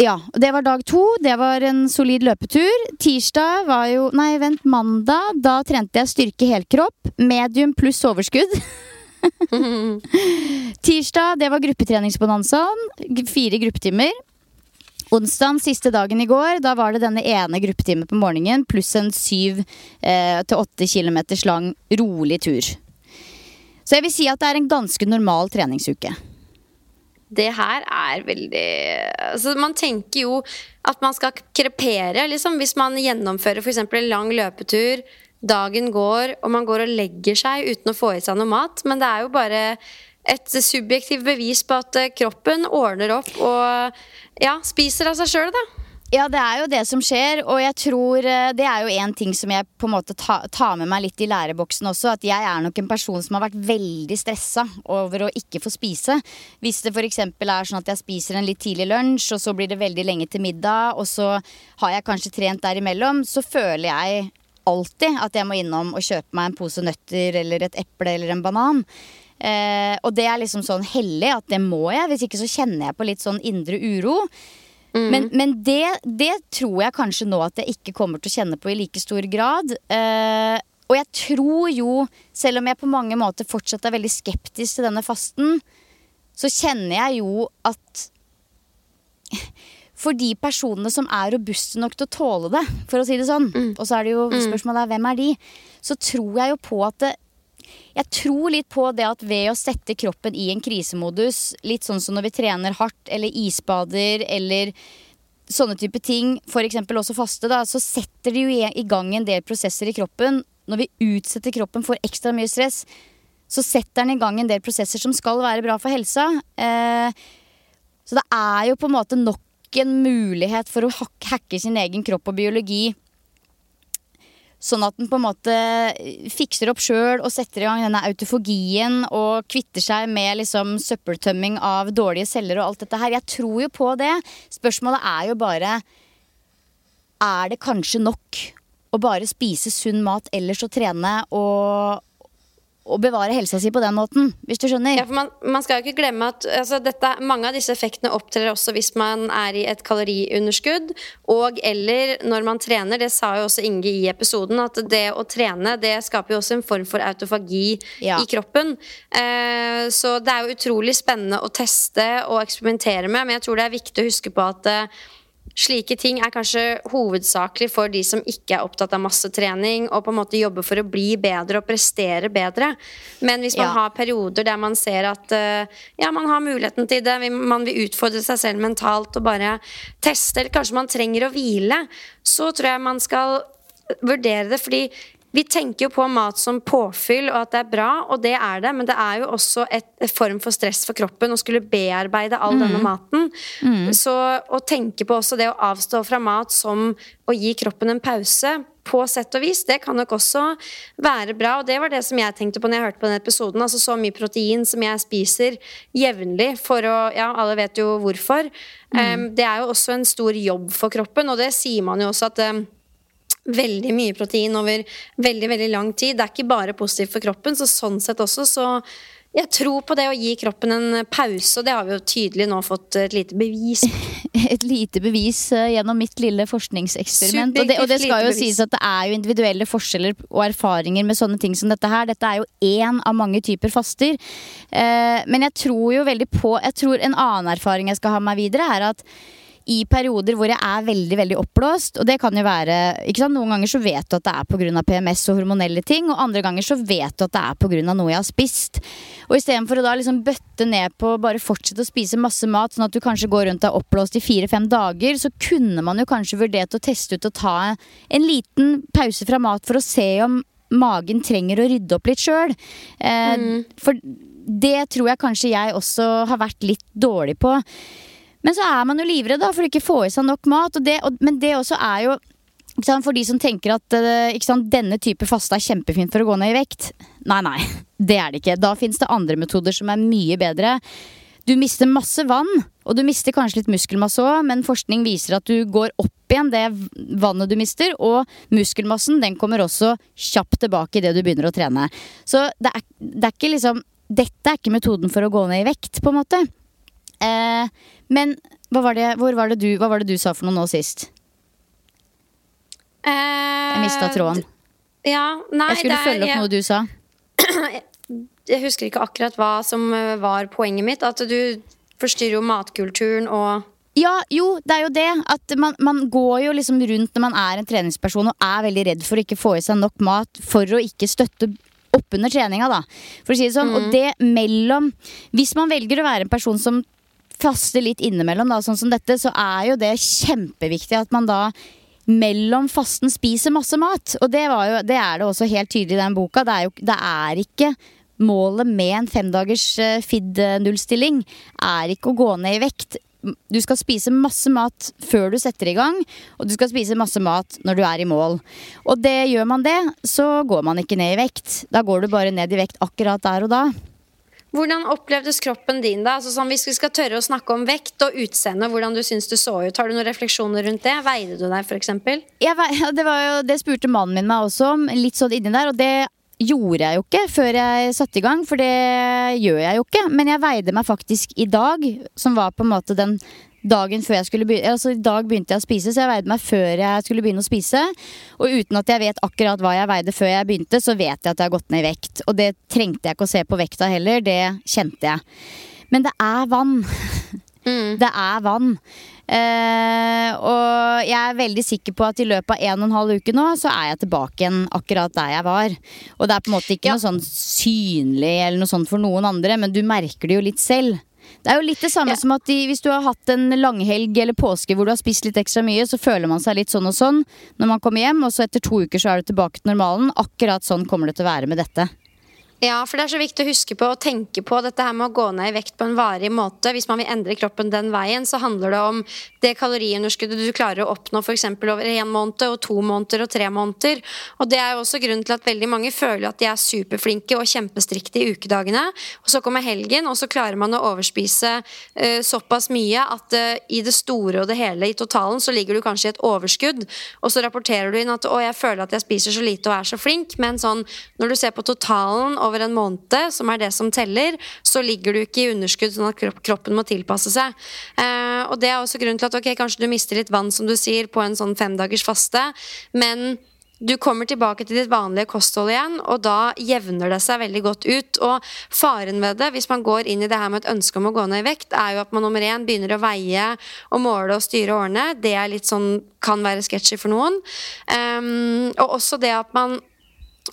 ja, det var dag to. Det var en solid løpetur. Tirsdag var jo Nei, vent, mandag. Da trente jeg styrke helkropp. Medium pluss overskudd. Tirsdag, det var gruppetreningsbonanzaen. Fire gruppetimer. Onsdag, siste dagen i går, da var det denne ene gruppetimen på morgenen pluss en syv eh, til åtte kilometers lang rolig tur. Så jeg vil si at det er en ganske normal treningsuke. det her er veldig altså Man tenker jo at man skal krepere, liksom. Hvis man gjennomfører f.eks. en lang løpetur, dagen går, og man går og legger seg uten å få i seg noe mat. Men det er jo bare et subjektivt bevis på at kroppen ordner opp og ja, spiser av seg sjøl, da. Ja, det er jo det som skjer, og jeg tror eh, det er jo en ting som jeg på en måte tar ta med meg litt i læreboksen også. At jeg er nok en person som har vært veldig stressa over å ikke få spise. Hvis det f.eks. er sånn at jeg spiser en litt tidlig lunsj, og så blir det veldig lenge til middag, og så har jeg kanskje trent derimellom, så føler jeg alltid at jeg må innom og kjøpe meg en pose nøtter eller et eple eller en banan. Eh, og det er liksom sånn hellig at det må jeg, hvis ikke så kjenner jeg på litt sånn indre uro. Mm. Men, men det, det, tror jeg kanskje nå at jeg ikke kommer til å kjenne på i like stor grad. Eh, og jeg tror jo, selv om jeg på mange måter fortsatt er veldig skeptisk til denne fasten, så kjenner jeg jo at for de personene som er robuste nok til å tåle det, for å si det sånn, mm. og så er det jo spørsmålet spørsmålet hvem er de, så tror jeg jo på at det, jeg tror litt på det at ved å sette kroppen i en krisemodus, litt sånn som når vi trener hardt eller isbader eller sånne type ting, f.eks. også faste, da, så setter det jo i gang en del prosesser i kroppen. Når vi utsetter kroppen for ekstra mye stress, så setter den i gang en del prosesser som skal være bra for helsa. Eh, så det er jo på en måte nok en mulighet for å hacke sin egen kropp og biologi Sånn at den på en måte fikser opp sjøl og setter i gang denne autofogien og kvitter seg med liksom søppeltømming av dårlige celler og alt dette her. Jeg tror jo på det. Spørsmålet er jo bare Er det kanskje nok å bare spise sunn mat ellers og trene og, å bevare helsa si på den måten, hvis du skjønner. Ja, for man, man skal jo ikke glemme at altså, dette, mange av disse effektene opptrer også hvis man er i et kaloriunderskudd, og eller når man trener. Det sa jo også Inge i episoden, at det å trene det skaper jo også en form for autofagi ja. i kroppen. Eh, så det er jo utrolig spennende å teste og eksperimentere med, men jeg tror det er viktig å huske på at eh, Slike ting er kanskje hovedsakelig for de som ikke er opptatt av massetrening, og på en måte jobber for å bli bedre og prestere bedre. Men hvis man ja. har perioder der man ser at uh, ja, man har muligheten til det, man vil utfordre seg selv mentalt og bare teste, eller kanskje man trenger å hvile, så tror jeg man skal vurdere det. fordi vi tenker jo på mat som påfyll, og at det er bra, og det er det, men det er jo også et, et form for stress for kroppen å skulle bearbeide all mm. denne maten. Mm. Så å tenke på også det å avstå fra mat som å gi kroppen en pause, på sett og vis, det kan nok også være bra. Og det var det som jeg tenkte på når jeg hørte på den episoden. Altså så mye protein som jeg spiser jevnlig for å Ja, alle vet jo hvorfor. Mm. Um, det er jo også en stor jobb for kroppen, og det sier man jo også at um, veldig mye protein over veldig veldig lang tid. Det er ikke bare positivt for kroppen, så sånn sett også så jeg tror på det å gi kroppen en pause, og det har vi jo tydelig nå fått et lite bevis Et lite bevis uh, gjennom mitt lille forskningseksperiment. Og det, og det skal jo sies at det er jo individuelle forskjeller og erfaringer med sånne ting som dette her. Dette er jo én av mange typer faster. Uh, men jeg tror jo veldig på Jeg tror en annen erfaring jeg skal ha med meg videre, er at i perioder hvor jeg er veldig veldig oppblåst. Og det kan jo være ikke sant? Noen ganger så vet du at det er pga. PMS og hormonelle ting, og andre ganger så vet du at det er pga. noe jeg har spist. Og istedenfor å da liksom bøtte ned på bare fortsette å spise masse mat, sånn at du kanskje går rundt og er oppblåst i fire-fem dager, så kunne man jo kanskje vurdert å teste ut å ta en liten pause fra mat for å se om magen trenger å rydde opp litt sjøl. Eh, mm. For det tror jeg kanskje jeg også har vært litt dårlig på. Men så er man jo livredd for å ikke få i seg nok mat. Og det, og, men det også er jo for de som tenker at eh, sant, denne type faste er kjempefint for å gå ned i vekt. Nei, nei. Det er det ikke. Da fins det andre metoder som er mye bedre. Du mister masse vann, og du mister kanskje litt muskelmasse òg, men forskning viser at du går opp igjen det vannet du mister, og muskelmassen den kommer også kjapt tilbake idet du begynner å trene. Så det er, det er ikke liksom Dette er ikke metoden for å gå ned i vekt, på en måte. Eh, men var det, var det du, hva var det du sa for noe nå sist? Eh, jeg mista tråden. Ja, nei, jeg skulle følge opp jeg, noe du sa. Jeg husker ikke akkurat hva som eh, var poenget mitt. At du forstyrrer jo matkulturen og ja, jo, det er jo det. At man, man, går jo liksom rundt når man er en treningsperson og er veldig redd for å ikke få i seg nok mat for å ikke støtte oppunder treninga, da. For å si det sånn. Mm. Og det mellom Hvis man velger å være en person som faster litt innimellom, da, sånn som dette, så er jo det kjempeviktig at man da mellom fasten spiser masse mat. Og det, jo, det er det også helt tydelig i den boka. Det er, jo, det er ikke målet med en femdagers uh, FID-nullstilling er ikke å gå ned i vekt. Du skal spise masse mat før du setter i gang, og du skal spise masse mat når du er i mål. Og det gjør man det, så går man ikke ned i vekt. Da går du bare ned i vekt akkurat der og da. Hvordan opplevdes kroppen din da? Altså, sånn, hvis vi skal tørre å snakke om vekt og utseende, hvordan du syns du så ut, har du noen refleksjoner rundt det? Veide du deg, f.eks.? Det, det spurte mannen min meg også om, litt sånn inni der. Og det gjorde jeg jo ikke før jeg satte i gang, for det gjør jeg jo ikke. Men jeg veide meg faktisk i dag, som var på en måte den dagen før jeg skulle begynne Altså i dag begynte jeg å spise, så jeg veide meg før jeg skulle begynne å spise. Og uten at jeg vet akkurat hva jeg veide før jeg begynte, så vet jeg at jeg har gått ned i vekt. Og det trengte jeg ikke å se på vekta heller, det kjente jeg. Men det er vann. Mm. Det er vann. Uh, og jeg er veldig sikker på at i løpet av en og en halv uke nå, så er jeg tilbake igjen akkurat der jeg var. Og det er på en måte ikke ja. noe sånn synlig eller noe sånt for noen andre, men du merker det jo litt selv. Det er jo litt det samme ja. som at de, hvis du har hatt en langhelg eller påske hvor du har spist litt ekstra mye, så føler man seg litt sånn og sånn når man kommer hjem, og så etter to uker så er du tilbake til normalen. Akkurat sånn kommer det til å være med dette. Ja, for det er så viktig å huske på og tenke på dette her med å gå ned i vekt på en varig måte. Hvis man vil endre kroppen den veien, så handler det om det kaloriunderskuddet du klarer å oppnå f.eks. over en måned og to måneder og tre måneder. Og det er jo også grunnen til at veldig mange føler at de er superflinke og kjempestrikte i ukedagene. Og så kommer helgen, og så klarer man å overspise uh, såpass mye at uh, i det store og det hele i totalen så ligger du kanskje i et overskudd, og så rapporterer du inn at å, jeg føler at jeg spiser så lite og er så flink, men sånn når du ser på totalen og over en måned, som er det som teller, så ligger du ikke i underskudd, sånn at kroppen må tilpasse seg. Eh, og det er også grunnen til at ok, kanskje du mister litt vann, som du sier, på en sånn femdagers faste, men du kommer tilbake til ditt vanlige kosthold igjen, og da jevner det seg veldig godt ut. Og faren ved det, hvis man går inn i det her med et ønske om å gå ned i vekt, er jo at man nummer én begynner å veie og måle og styre årene. Det er litt sånn, kan være sketchy for noen. Um, og også det at man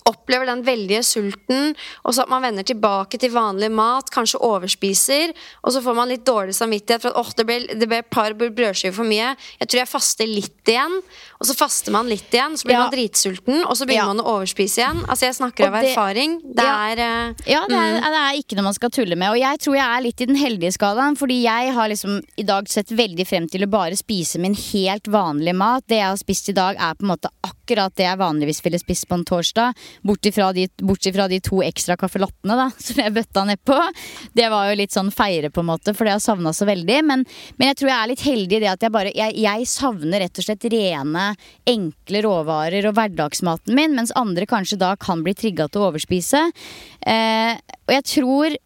opplever den veldige sulten, og så at man vender tilbake til vanlig mat, kanskje overspiser, og så får man litt dårlig samvittighet for at oh, det ble, et par brødskiver for mye. Jeg tror jeg faster litt igjen, og så faster man litt igjen, så blir ja. man dritsulten, og så begynner ja. man å overspise igjen. Altså Jeg snakker av erfaring. Det ja. er uh, Ja, det er, mm. det er, ikke noe man skal tulle med. Og jeg tror jeg er litt i den heldige skalaen, fordi jeg har liksom i dag sett veldig frem til å bare spise min helt vanlige mat. Det jeg har spist i dag, er på en måte akkurat det jeg vanligvis ville spist på en torsdag. Bortsett fra de, fra de to ekstra kaffelottene da, som jeg bøtta nedpå. Det var jo litt sånn feire, på en måte, for det har savna så veldig. Men, men, jeg tror jeg er litt heldig i det at jeg bare jeg, jeg savner rett og slett rene, enkle råvarer og hverdagsmaten min, mens andre kanskje da kan bli trigga til å overspise. Eh, og jeg tror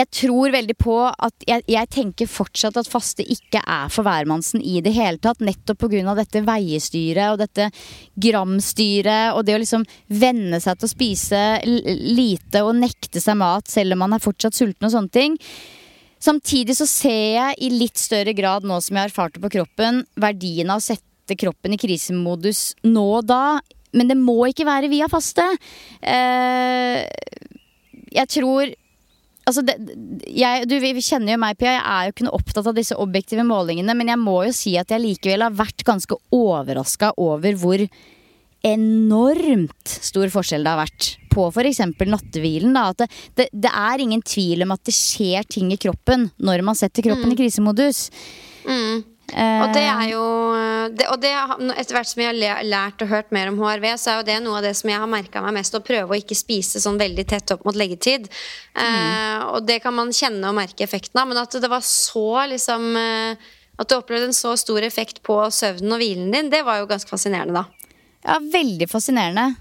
jeg tror veldig på at jeg, jeg, tenker fortsatt at faste ikke er for hvermannsen i det hele tatt. Nettopp pga. dette veiestyret og dette gramstyret og det å liksom venne seg til å spise lite og nekte seg mat selv om man er fortsatt sulten og sånne ting. Samtidig så ser jeg i litt større grad nå som jeg har erfart det på kroppen, verdien av å sette kroppen i krisemodus nå og da. Men det må ikke være via faste. Eh, jeg tror Altså det, jeg, du, vi kjenner jo meg, Pia. Jeg er jo ikke noe opptatt av disse objektive målingene. Men jeg må jo si at jeg likevel har vært ganske overraska over hvor enormt stor forskjell det har vært på f.eks. nattehvilen. Da. At det, det, det, er ingen tvil om at det skjer ting i kroppen når man setter kroppen mm. i krisemodus. Mm. Og det er jo det, Og det, etter hvert som jeg har lært og hørt mer om HRV, så er jo det noe av det som jeg har merka meg mest. Å prøve å ikke spise sånn veldig tett opp mot leggetid. Mm. Eh, og det kan man kjenne og merke effekten av. Men at det var så liksom At du opplevde en så stor effekt på søvnen og hvilen din, det var jo ganske fascinerende, da. Ja, veldig fascinerende.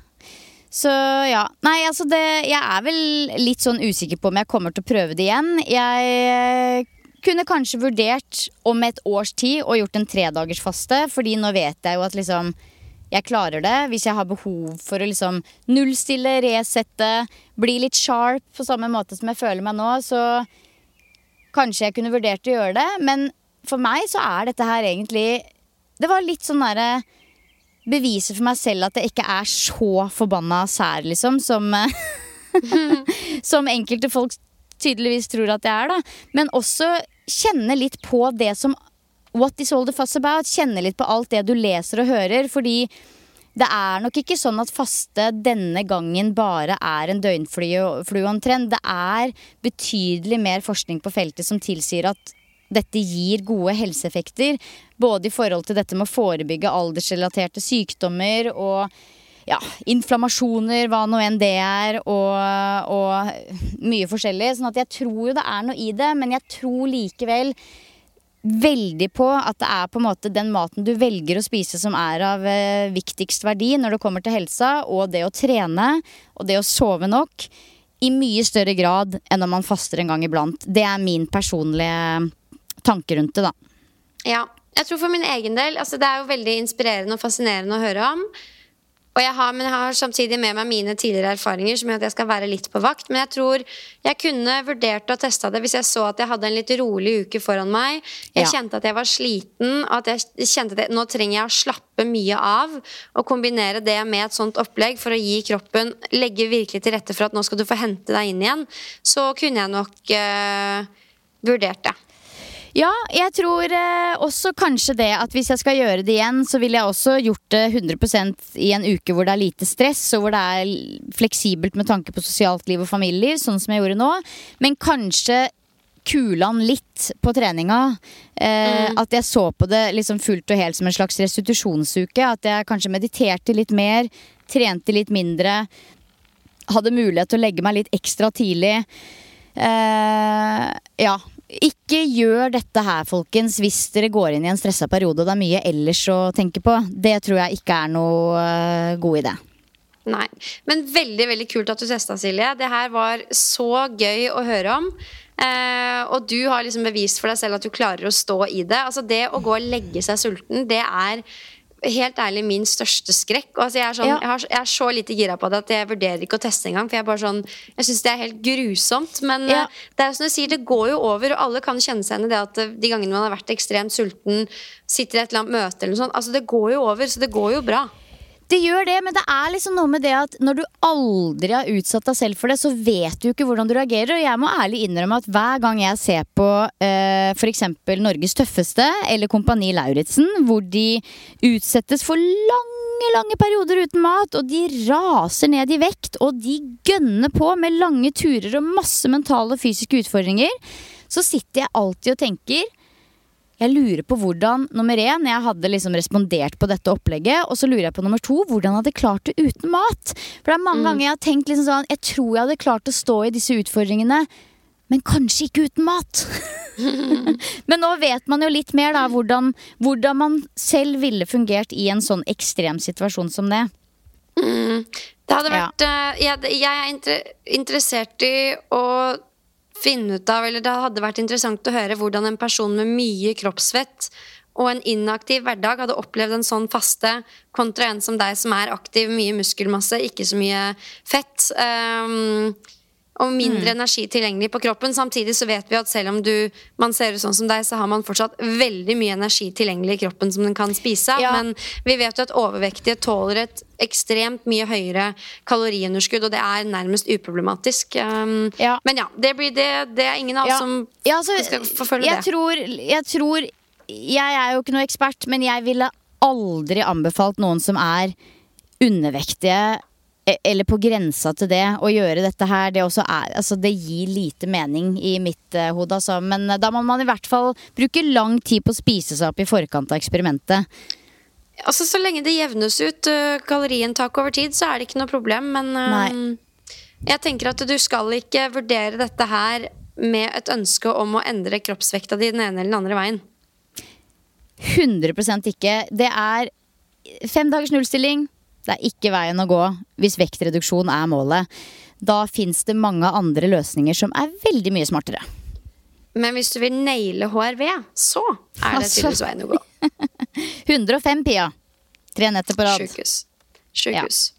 Så ja. Nei, altså det Jeg er vel litt sånn usikker på om jeg kommer til å prøve det igjen. Jeg kunne kanskje vurdert om et års tid å gjort en tredagers faste, fordi nå vet jeg jo at liksom jeg klarer det. Hvis jeg har behov for å liksom nullstille, resette, bli litt sharp på samme måte som jeg føler meg nå, så kanskje jeg kunne vurdert å gjøre det. Men for meg så er dette her egentlig Det var litt sånn derre Beviset for meg selv at jeg ikke er så forbanna sær, liksom, som Som enkelte folk tydeligvis tror at jeg er, da. Men også kjenne litt på det som What is all the fuss about? Kjenne litt på alt det du leser og hører. Fordi det er nok ikke sånn at faste denne gangen bare er en døgnflueomtrend. Det er betydelig mer forskning på feltet som tilsier at dette gir gode helseeffekter. Både i forhold til dette med å forebygge aldersrelaterte sykdommer og ja, inflammasjoner, hva nå enn det er, og, og mye forskjellig. Sånn at jeg tror jo det er noe i det, men jeg tror likevel veldig på at det er på en måte den maten du velger å spise som er av eh, viktigst verdi når det kommer til helsa, og det å trene og det å sove nok i mye større grad enn om man faster en gang iblant. Det er min personlige tanke rundt det, da. Ja. Jeg tror for min egen del altså Det er jo veldig inspirerende og fascinerende å høre om. Og jeg har, men jeg har samtidig med meg mine tidligere erfaringer som gjør at jeg skal være litt på vakt. Men jeg tror jeg kunne vurdert å teste det hvis jeg så at jeg hadde en litt rolig uke foran meg. Jeg ja. kjente at jeg var sliten, og at jeg kjente at jeg, nå trenger jeg å slappe mye av. Og kombinere det med et sånt opplegg for å gi kroppen Legge virkelig til rette for at nå skal du få hente deg inn igjen. Så kunne jeg nok øh, vurdert det. Ja, jeg tror eh, også kanskje det at hvis jeg skal gjøre det igjen, så ville jeg også gjort det 100% i en uke hvor det er lite stress, og hvor det er fleksibelt med tanke på sosialt liv og familieliv, sånn som jeg gjorde nå. Men kanskje kule han litt på treninga. Eh, mm. At jeg så på det liksom fullt og helt som en slags restitusjonsuke. At jeg kanskje mediterte litt mer, trente litt mindre. Hadde mulighet til å legge meg litt ekstra tidlig. Eh, ja, ikke gjør dette her, folkens, hvis dere går inn i en stressa periode og det er mye ellers å tenke på. Det tror jeg ikke er noe uh, god idé. Nei. Men veldig veldig kult at du testa, Silje. Det her var så gøy å høre om. Eh, og du har liksom bevist for deg selv at du klarer å stå i det. Altså Det å gå og legge seg sulten, det er helt ærlig min største skrekk. Altså, jeg, er sånn, ja. jeg, har, jeg, er så lite gira på det at jeg vurderer ikke å teste engang. For jeg, bare sånn, jeg syns det er helt grusomt. Men ja. uh, det er som du sier, det går jo over, og alle kan kjenne seg igjen i det at uh, de gangene man har vært ekstremt sulten, sitter i et eller annet møte eller noe sånt, altså det går jo over, så det går jo bra. Det gjør det, men det er liksom noe med det at når du aldri har utsatt deg selv for det, så vet du ikke hvordan du reagerer. Og jeg må ærlig innrømme at hver gang jeg ser på eh, f.eks. Norges tøffeste eller Kompani Lauritzen, hvor de utsettes for lange, lange perioder uten mat, og de raser ned i vekt, og de gønner på med lange turer og masse mentale og fysiske utfordringer, så sitter jeg alltid og tenker jeg lurer på hvordan nummer én, jeg hadde liksom respondert på dette opplegget. Og så lurer jeg på nummer to, hvordan jeg hadde klart det uten mat. For det er mange mm. ganger jeg har tenkt liksom sånn Jeg tror jeg hadde klart å stå i disse utfordringene, men kanskje ikke uten mat. men nå vet man jo litt mer, da, hvordan, hvordan, man selv ville fungert i en sånn ekstrem situasjon som det. Mm. Det hadde vært ja. uh, jeg, jeg, er interessert i å finne ut av, eller Det hadde vært interessant å høre hvordan en person med mye kroppsfett og en inaktiv hverdag hadde opplevd en sånn faste kontra en som deg som er aktiv, mye muskelmasse, ikke så mye fett. Um, og mindre mm. energi tilgjengelig på kroppen. Samtidig så vet vi at selv om du, man ser ut sånn som deg, så har man fortsatt veldig mye energi tilgjengelig i kroppen som den kan spise Ja. Men vi vet jo at overvektige tåler et ekstremt mye høyere kaloriunderskudd, og det er nærmest uproblematisk. Um, ja. Men ja, det, blir det, det er ingen av oss som altså, skal forfølge det. Tror, jeg tror Jeg er jo ikke noe ekspert, men jeg ville aldri anbefalt noen som er undervektige eller på grensa til det, å gjøre dette her, det, er, altså det gir lite mening i mitt uh, hode. Altså. Men uh, da må man i hvert fall bruke lang tid på å spise seg opp i forkant av eksperimentet. Altså Så lenge det jevnes ut uh, kaloriinntak over tid, så er det ikke noe problem. Men uh, jeg tenker at du skal ikke vurdere dette her med et ønske om å endre kroppsvekta di den ene eller den andre veien. 100 ikke. Det er fem dagers nullstilling det er ikke veien å gå hvis vektreduksjon er målet. Da fins det mange andre løsninger som er veldig mye smartere. Men hvis du vil naile HRV, så er det altså. tydeligvis veien å gå. 105, Pia. Tre netter på rad. Sjukehus. Sjukehus. Ja.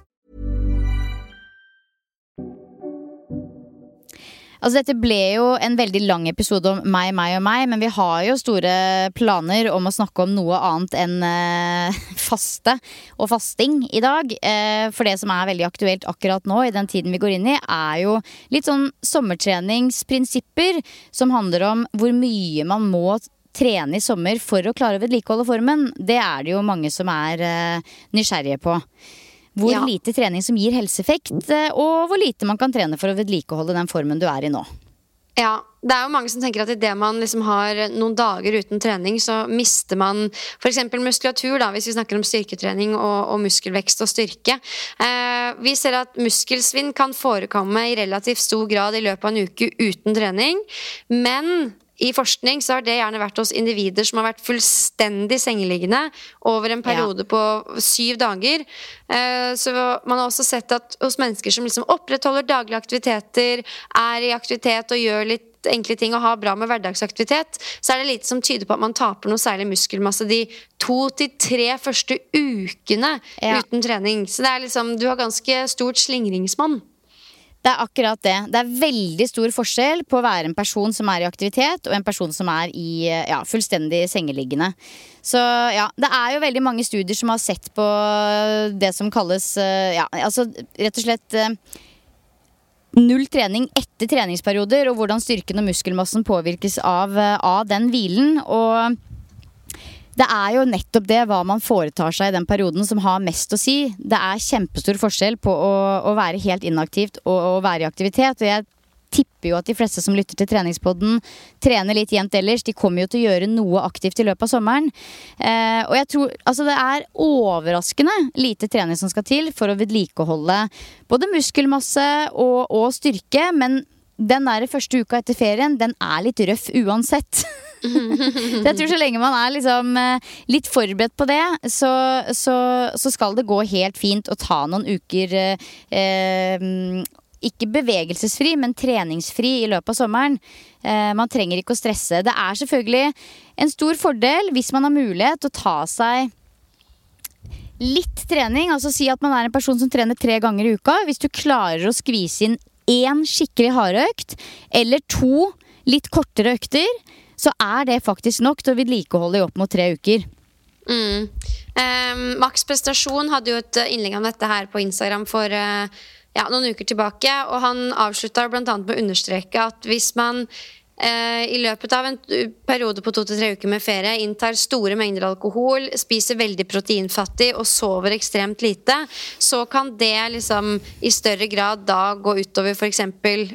Altså Dette ble jo en veldig lang episode om meg, meg og meg, men vi har jo store planer om å snakke om noe annet enn eh, faste og fasting i dag. Eh, for det som er veldig aktuelt akkurat nå, i den tiden vi går inn i, er jo litt sånn sommertreningsprinsipper som handler om hvor mye man må trene i sommer for å klare å vedlikeholde formen. Det er det jo mange som er eh, nysgjerrige på. Hvor Ja. lite trening som gir helseeffekt, eh, og hvor lite man kan trene for å vedlikeholde den formen du er i nå. Ja, det er jo mange som tenker at idet man liksom har noen dager uten trening, så mister man f.eks. muskulatur, da, hvis vi snakker om styrketrening og, og muskelvekst og styrke. Eh, vi ser at muskelsvinn kan forekomme i relativt stor grad i løpet av en uke uten trening, men i forskning så har det gjerne vært hos individer som har vært fullstendig sengeliggende over en periode på syv dager. Eh, Så man har også sett at hos mennesker som liksom opprettholder daglige aktiviteter, er i aktivitet og gjør litt enkle ting og har bra med hverdagsaktivitet, så er det lite som tyder på at man taper noe særlig muskelmasse de to til tre første ukene Ja. uten trening. Så det er liksom, du har ganske stort slingringsmonn. Det er akkurat det. Det er veldig stor forskjell på å være en person som er i aktivitet, og en person som er i ja, fullstendig sengeliggende. Så ja, det er jo veldig mange studier som har sett på det som kalles eh, ja, altså rett og slett eh, Null trening etter treningsperioder, og hvordan styrken og muskelmassen påvirkes av, eh, av den hvilen. Og det er jo nettopp det hva man foretar seg i den perioden som har mest å si. Det er kjempestor forskjell på å, å være helt inaktivt og å være i aktivitet. Og jeg tipper jo at de fleste som lytter til treningspodden, trener litt jevnt ellers. De kommer jo til å gjøre noe aktivt i løpet av sommeren. Eh, og jeg tror altså det er overraskende lite trening som skal til for å vedlikeholde både muskelmasse og, og styrke. Men den der første uka etter ferien, den er litt røff uansett. Jeg tror så lenge man er liksom eh, litt forberedt på det, så, så, så skal det gå helt fint å ta noen uker eh, eh, ikke bevegelsesfri, men treningsfri i løpet av sommeren. Eh, man trenger ikke å stresse. Det er selvfølgelig en stor fordel hvis man har mulighet til å ta seg litt trening. Altså si at man er en person som trener tre ganger i uka. Hvis du klarer å skvise inn én skikkelig hardøkt, eller to litt kortere økter, så er det faktisk nok til å vedlikeholde i opp mot tre uker. Mm. Um, Max Prestasjon hadde jo et eh, innlegg om dette her på Instagram for eh, ja, noen uker tilbake. Og han avslutta bl.a. med å understreke at hvis man i løpet av en periode på to til tre uker med ferie inntar store mengder alkohol, spiser veldig proteinfattig og sover ekstremt lite, så kan det liksom i større grad da gå utover f.eks.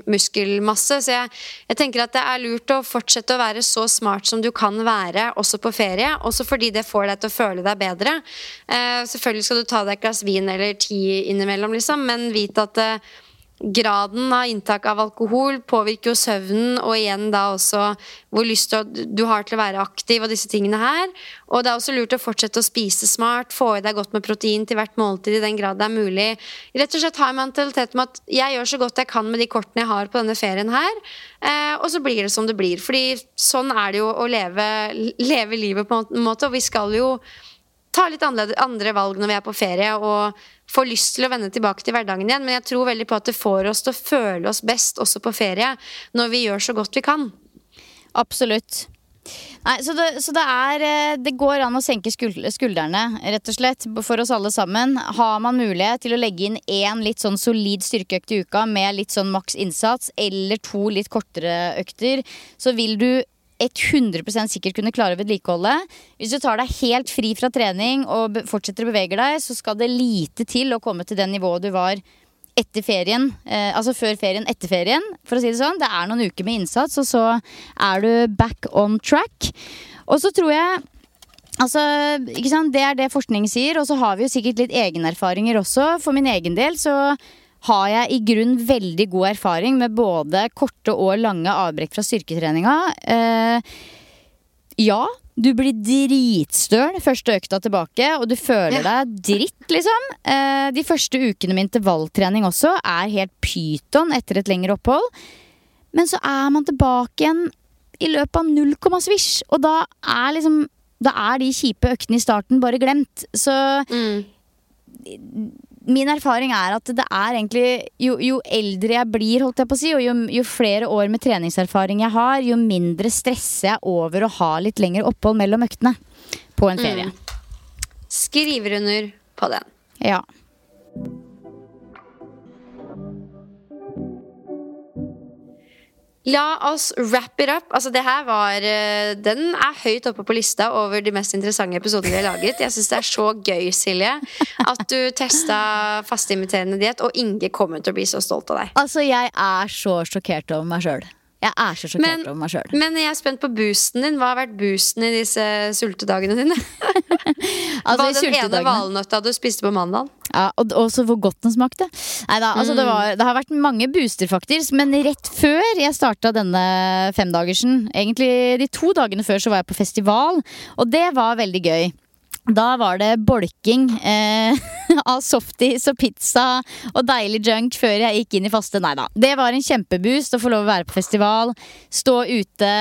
muskelmasse. Så jeg, jeg tenker at det er lurt å fortsette å være så smart som du kan være også på ferie, også fordi det får deg til å føle deg bedre. Eh, selvfølgelig skal du ta deg et glass vin eller ti innimellom, liksom, men vit at eh, graden av inntak av alkohol påvirker jo søvnen, og igjen da også hvor lyst du har til å være aktiv og disse tingene her. Og det er også lurt å fortsette å spise smart, få i deg godt med protein til hvert måltid i den grad det er mulig. Rett og slett ha en mentalitet med at jeg gjør så godt jeg kan med de kortene jeg har på denne ferien her, eh, og så blir det som det blir. Fordi sånn er det jo å leve, leve livet på en måte, og vi skal jo ta litt andre valg når vi er på ferie og får lyst til å vende tilbake til hverdagen igjen. Men jeg tror veldig på at det får oss til å føle oss best også på ferie når vi gjør så godt vi kan. Absolutt. Nei, så det, så det, er eh, Det går an å senke skuldrene, rett og slett, for oss alle sammen. Har man mulighet til å legge inn én litt sånn solid styrkeøkt i uka med litt sånn maks innsats, eller to litt kortere økter, så vil du 100% sikkert kunne klare å vedlikeholde. Hvis du tar deg helt fri fra trening og fortsetter å bevege deg, så skal det lite til å komme til det nivået du var etter ferien. Eh, altså før ferien, etter ferien, for å si det sånn. Det er noen uker med innsats, og så er du back on track. Og så tror jeg Altså, ikke sant? Det er det forskning sier, og så har vi jo sikkert litt egenerfaringer også. For min egen del så har jeg i grunn veldig god erfaring med både korte og lange avbrekk fra styrketreninga. Eh, ja, du blir dritstøl første økta tilbake, og du føler ja. deg dritt, liksom. Eh, de første ukene med intervalltrening også er helt pyton etter et lengre opphold. Men så er man tilbake igjen i løpet av null komma svisj, og da er liksom Da er de kjipe øktene i starten bare glemt. Så mm min erfaring er at det er egentlig jo, jo, eldre jeg blir, holdt jeg på å si, og jo, jo, flere år med treningserfaring jeg har, jo mindre stresser jeg over å ha litt lengre opphold mellom øktene på en ferie. Mm. Skriver under på den. Ja. La oss wrap it up. Altså, det her var eh, Den er høyt oppe på lista over de mest interessante episodene vi har laget. Jeg syns det er så gøy, Silje, at du testa fasteimiterende diett, og Inge kommer til å bli så stolt av deg. Altså, jeg er så sjokkert over meg sjøl. Jeg er så sjokkert over meg sjøl. Men jeg er spent på boosten din. Hva har vært boosten i disse sultedagene dine? altså, Hva den ene valnøtta du spiste på mandag? Ja, og også hvor godt den smakte. Neida, altså, mm. det, var, det, har vært mange booster, faktisk. Men rett før jeg starta denne femdagersen, egentlig de to dagene før, så var jeg på festival. Og det var veldig gøy. Da var det bolking eh, av softis og pizza og deilig junk før jeg gikk inn i faste. Nei da. Det var en kjempeboost å få lov å være på festival, stå ute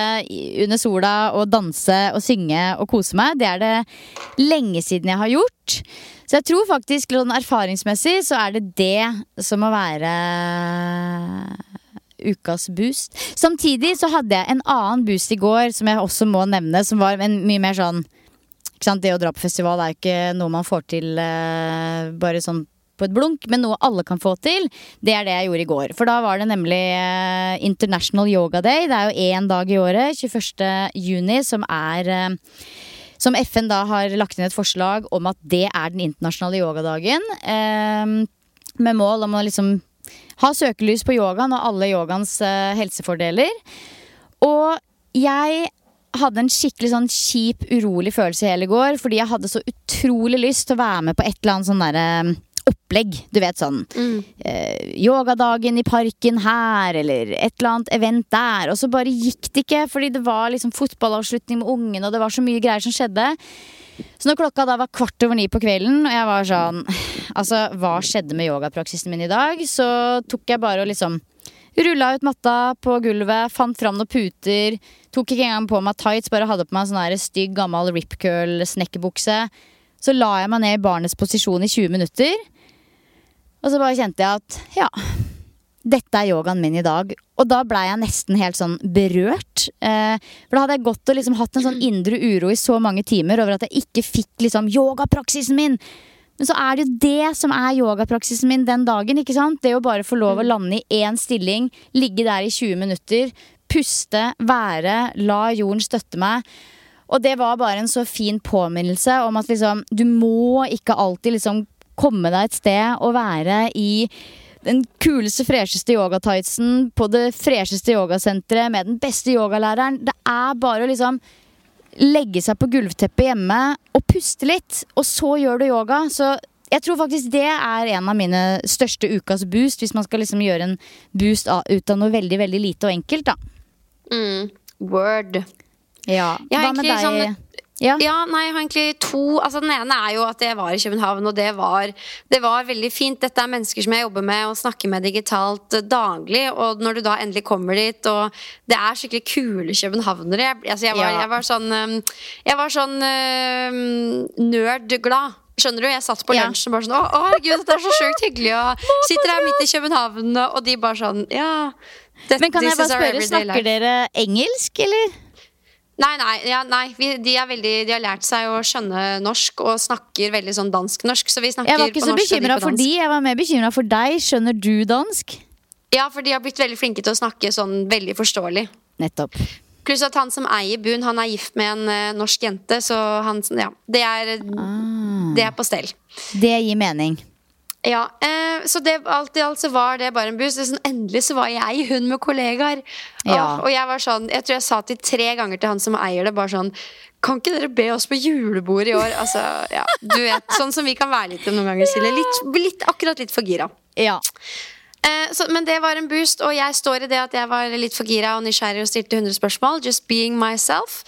under sola og danse og synge og kose meg. Det er det lenge siden jeg har gjort. Så jeg tror faktisk sånn erfaringsmessig så er det det som må være ukas boost. Samtidig så hadde jeg en annen boost i går som jeg også må nevne, som var en mye mer sånn det å dra på festival er jo ikke noe man får til uh, bare sånn på et blunk, men noe alle kan få til. Det er det jeg gjorde i går. For da var det nemlig uh, International Yoga Day. Det er jo én dag i året, 21. juni, som er uh, som FN da har lagt inn et forslag om at det er den internasjonale yogadagen. med mål om å liksom ha søkelys på yogaen og alle yogaens helsefordeler. Og jeg hadde en skikkelig sånn kjip, urolig følelse hele går. Fordi jeg hadde så utrolig lyst til å være med på et eller annet sånn derre um, opplegg. Du vet sånn mm. eh, Yogadagen i parken her, eller et eller annet event der. Og så bare gikk det ikke, fordi det var liksom fotballavslutning med ungen, og det var så mye greier som skjedde. Så når klokka da var kvart over ni på kvelden, og jeg var sånn Altså, hva skjedde med yogapraksisen min i dag? Så tok jeg bare og liksom Rulla ut matta på gulvet, fant fram noen puter. Tok ikke engang på meg tights, bare hadde på meg en sånn stygg, gammel ripcurl-snekkerbukse. Så la jeg meg ned i barnets posisjon i 20 minutter. Og så bare kjente jeg at ja, dette er yogaen min i dag. Og da blei jeg nesten helt sånn berørt. Eh, for da hadde jeg gått og liksom hatt en sånn indre uro i så mange timer over at jeg ikke fikk liksom yogapraksisen min. Men så er det jo det som er yogapraksisen min den dagen. ikke sant? Det å bare få lov å mm. lande i én stilling, ligge der i 20 minutter, puste, være, la jorden støtte meg. Og det var bare en så fin påminnelse om at liksom, du må ikke alltid liksom komme deg et sted og være i den kuleste, fresheste yogatightsen på det fresheste yogasenteret med den beste yogalæreren. Det er bare å liksom legge seg på gulvteppet hjemme og puste litt, og så gjør du yoga. Så jeg tror faktisk det er en av mine største ukas boost, hvis man skal liksom gjøre en boost ut av noe veldig, veldig lite og enkelt, da. Mm. Word. Ja. Jeg Hva med deg? sånn- ja. Ja, nei, jeg har egentlig to altså Den ene er jo at jeg var i København, og det var, det var veldig fint. Dette er mennesker som jeg jobber med og snakker med digitalt eh, daglig. Og når du da endelig kommer dit, og det er skikkelig kule københavnere Jeg, altså, jeg, var, Ja. jeg var sånn um, Jeg var sånn um, nerdglad. Skjønner du? Jeg satt på lunsjen og bare sånn Å, å, herregud, dette er så sjukt hyggelig. Og sitter her midt i København, og de bare sånn Ja. det- Men kan jeg bare spørre, snakker life. dere engelsk, eller? Nei, nei, ja, nei vi, de, er veldig, de har lært seg å skjønne norsk og snakker veldig sånn dansk-norsk. Så vi snakker Jeg var ikke på så bekymra for de, jeg var mer bekymra for deg. Skjønner du dansk? Ja, for de har blitt veldig flinke til å snakke sånn veldig forståelig. Nettopp. Pluss at han som eier Bun, han er gift med en uh, norsk jente, så han Ja, det er, Ah. det er på stell. Det gir mening. Ja, eh, så det, alt i alt så var det bare en buss. Sånn, endelig så var jeg hun med kollegaer. Ja. Og, og jeg var sånn, jeg tror jeg sa til tre ganger til han som eier det, bare sånn Kan ikke dere be oss på julebord i år? Altså, ja, du vet, Sånn som vi kan være litt noen ganger, Silje. Litt, litt, akkurat litt for gira. Ja. Eh, så, men det var en boost, og jeg står i det at jeg var litt for gira og nysgjerrig og stilte 100 spørsmål. Just being myself.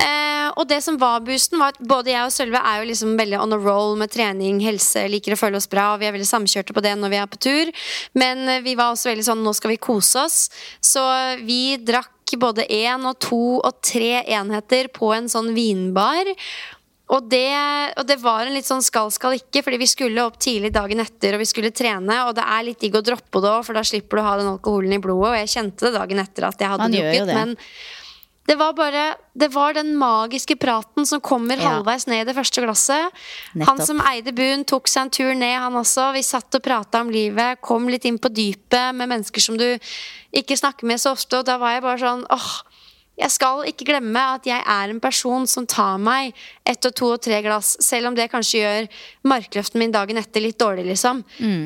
Eh, og det som var boosten, var at både jeg og Sølve er jo liksom veldig on a roll med trening, helse, liker å føle oss bra, og vi er veldig samkjørte på det når vi er på tur. Men eh, vi var også veldig sånn nå skal vi kose oss. Så vi drakk både én og to og tre enheter på en sånn vinbar. Og det, og det var en litt sånn skal, skal ikke, fordi vi skulle opp tidlig dagen etter og vi skulle trene. Og det er litt digg å droppe det òg, for da slipper du å ha den alkoholen i blodet. Og jeg kjente det dagen etter at jeg hadde Man drukket. det. Men det var bare Det var den magiske praten som kommer Ja. halvveis ned i det første glasset. Nettopp. Han som eide buen, tok seg en tur ned, han også. Vi satt og prata om livet, kom litt inn på dypet med mennesker som du ikke snakker med så ofte, og da var jeg bare sånn åh, jeg skal ikke glemme at jeg er en person som tar meg ett og to og tre glass, selv om det kanskje gjør markløften min dagen etter litt dårlig, liksom. Mm.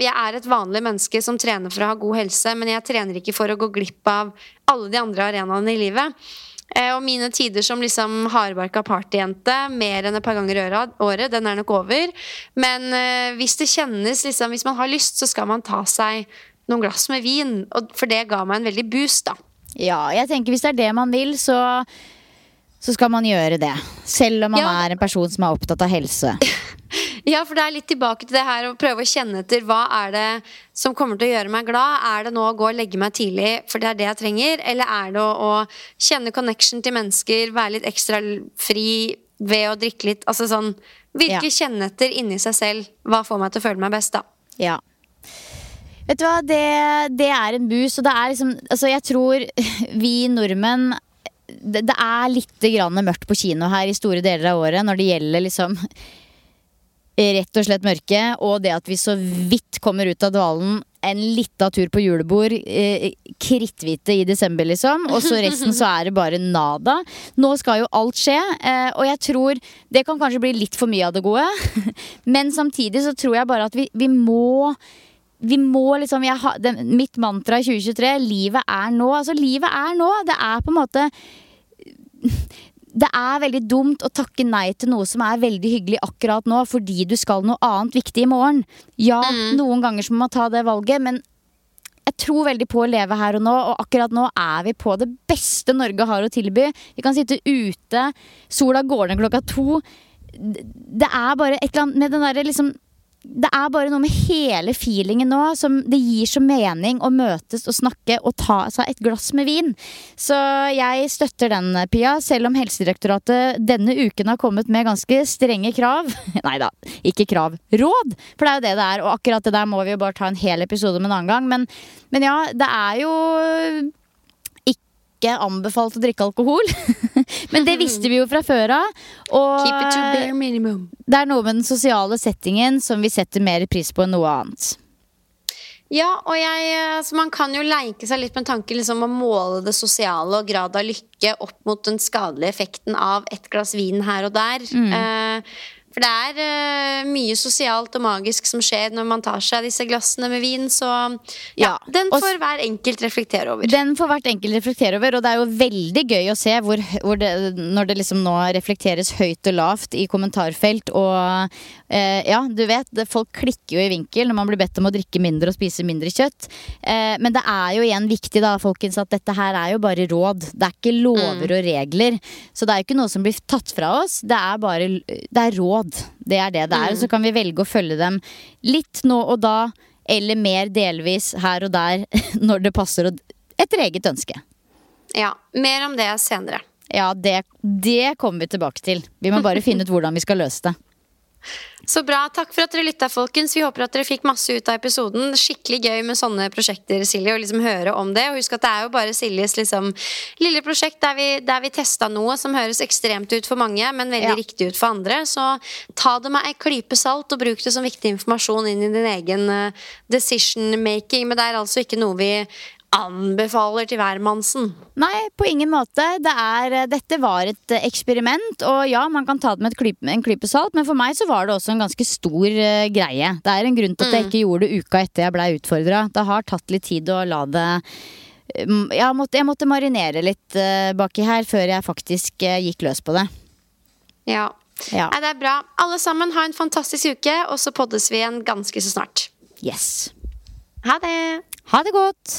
jeg er et vanlig menneske som trener for å ha god helse, men jeg trener ikke for å gå glipp av alle de andre arenaene i livet. Eh, og mine tider som liksom hardbarka partyjente mer enn et par ganger i året, den er nok over. Men eh, hvis det kjennes liksom, Hvis man har lyst, så skal man ta seg noen glass med vin. For det ga meg en veldig boost, da. Ja, jeg tenker hvis det er det man vil, så, så skal man gjøre det. Selv om man Ja. er en person som er opptatt av helse. Ja, for det er litt tilbake til det her å prøve å kjenne etter hva er det som kommer til å gjøre meg glad. Er det nå å gå og legge meg tidlig, for det er det jeg trenger? Eller er det å, å kjenne connection til mennesker, være litt ekstra fri ved å drikke litt? Altså sånn Virkelig kjenne etter inni seg selv hva får meg til å føle meg best, da. Ja. Vet du hva, det, det er en boost, og det er liksom Altså, jeg tror vi nordmenn det, det er litt grann mørkt på kino her i store deler av året når det gjelder liksom rett og slett mørke, og det at vi så vidt kommer ut av dvalen en lita tur på julebord, eh, kritthvite i desember, liksom. Og så resten så er det bare nada. Nå skal jo alt skje, eh, og jeg tror det kan kanskje bli litt for mye av det gode. Men samtidig så tror jeg bare at vi, vi må vi må liksom jeg har, det, Mitt mantra i 2023 livet er nå. Altså, livet er nå. Det er på en måte det er veldig dumt å takke nei til noe som er veldig hyggelig akkurat nå, fordi du skal noe annet viktig i morgen. Ja, noen ganger så må man ta det valget, men jeg tror veldig på å leve her og nå, og akkurat nå er vi på det beste Norge har å tilby. Vi kan sitte ute, sola går ned klokka to. Det er bare et eller annet med den derre liksom det er bare noe med hele feelingen nå som det gir så mening å møtes og snakke og ta seg et glass med vin. Så jeg støtter den, Pia, selv om Helsedirektoratet denne uken har kommet med ganske strenge krav. Nei da, ikke krav. Råd! For det er jo det det er, og akkurat det der må vi jo bare ta en hel episode med en annen gang. Men, men ja, det er jo ikke anbefalt å drikke alkohol. Men det visste vi jo fra før av. Og Keep it to bare minimum. det er noe med den sosiale settingen som vi setter mer pris på enn noe annet. Ja, og jeg, altså man kan jo leike seg litt med tanken liksom, å måle det sosiale og grad av lykke opp mot den skadelige effekten av et glass vin her og der. Mm. Eh, for det er uh, mye sosialt og magisk som skjer når man tar seg disse glassene med vin. Så ja, ja den får hver enkelt reflektere over. Den får hvert enkelt reflektere over, og det er jo veldig gøy å se hvor, hvor det, når det liksom nå reflekteres høyt og lavt i kommentarfelt. Og uh, ja, du vet, det, folk klikker jo i vinkel når man blir bedt om å drikke mindre og spise mindre kjøtt. Eh, men det er jo igjen viktig da, folkens, at dette her er jo bare råd. Det er ikke lover mm. og regler. Så det er jo ikke noe som blir tatt fra oss. Det er bare det er råd. Det er det det er. Mm. Så kan vi velge å følge dem litt nå og da, eller mer delvis her og der når det passer etter eget ønske. Ja. Mer om det senere. Ja, det, det kommer vi tilbake til. Vi må bare finne ut hvordan vi skal løse det. Så bra. Takk for at dere lytta, folkens. Vi håper at dere fikk masse ut av episoden. Skikkelig gøy med sånne prosjekter, Silje, og liksom høre om det. Og husk at det er jo bare Siljes liksom, lille prosjekt der vi, der vi testa noe som høres ekstremt ut for mange, men veldig ja. riktig ut for andre. Så ta det med ei klype salt, og bruk det som viktig informasjon inn i din egen uh, decision making. Men det er altså ikke noe vi anbefaler til hvermannsen. Nei, på ingen måte. Det er, eh, dette var et eh, eksperiment, og ja, man kan ta det med klype, en klype salt, men for meg så var det også en ganske stor uh, greie. Det er en grunn til at jeg mm. ikke gjorde det uka etter jeg blei utfordra. Det har tatt litt tid å la det jeg måtte, jeg måtte marinere litt uh, baki her før jeg faktisk uh, gikk løs på det. Ja. ja. Nei, det er bra. Alle sammen, ha en fantastisk uke, og så poddes vi igjen ganske så snart. Yes. Ha det. Ha det godt.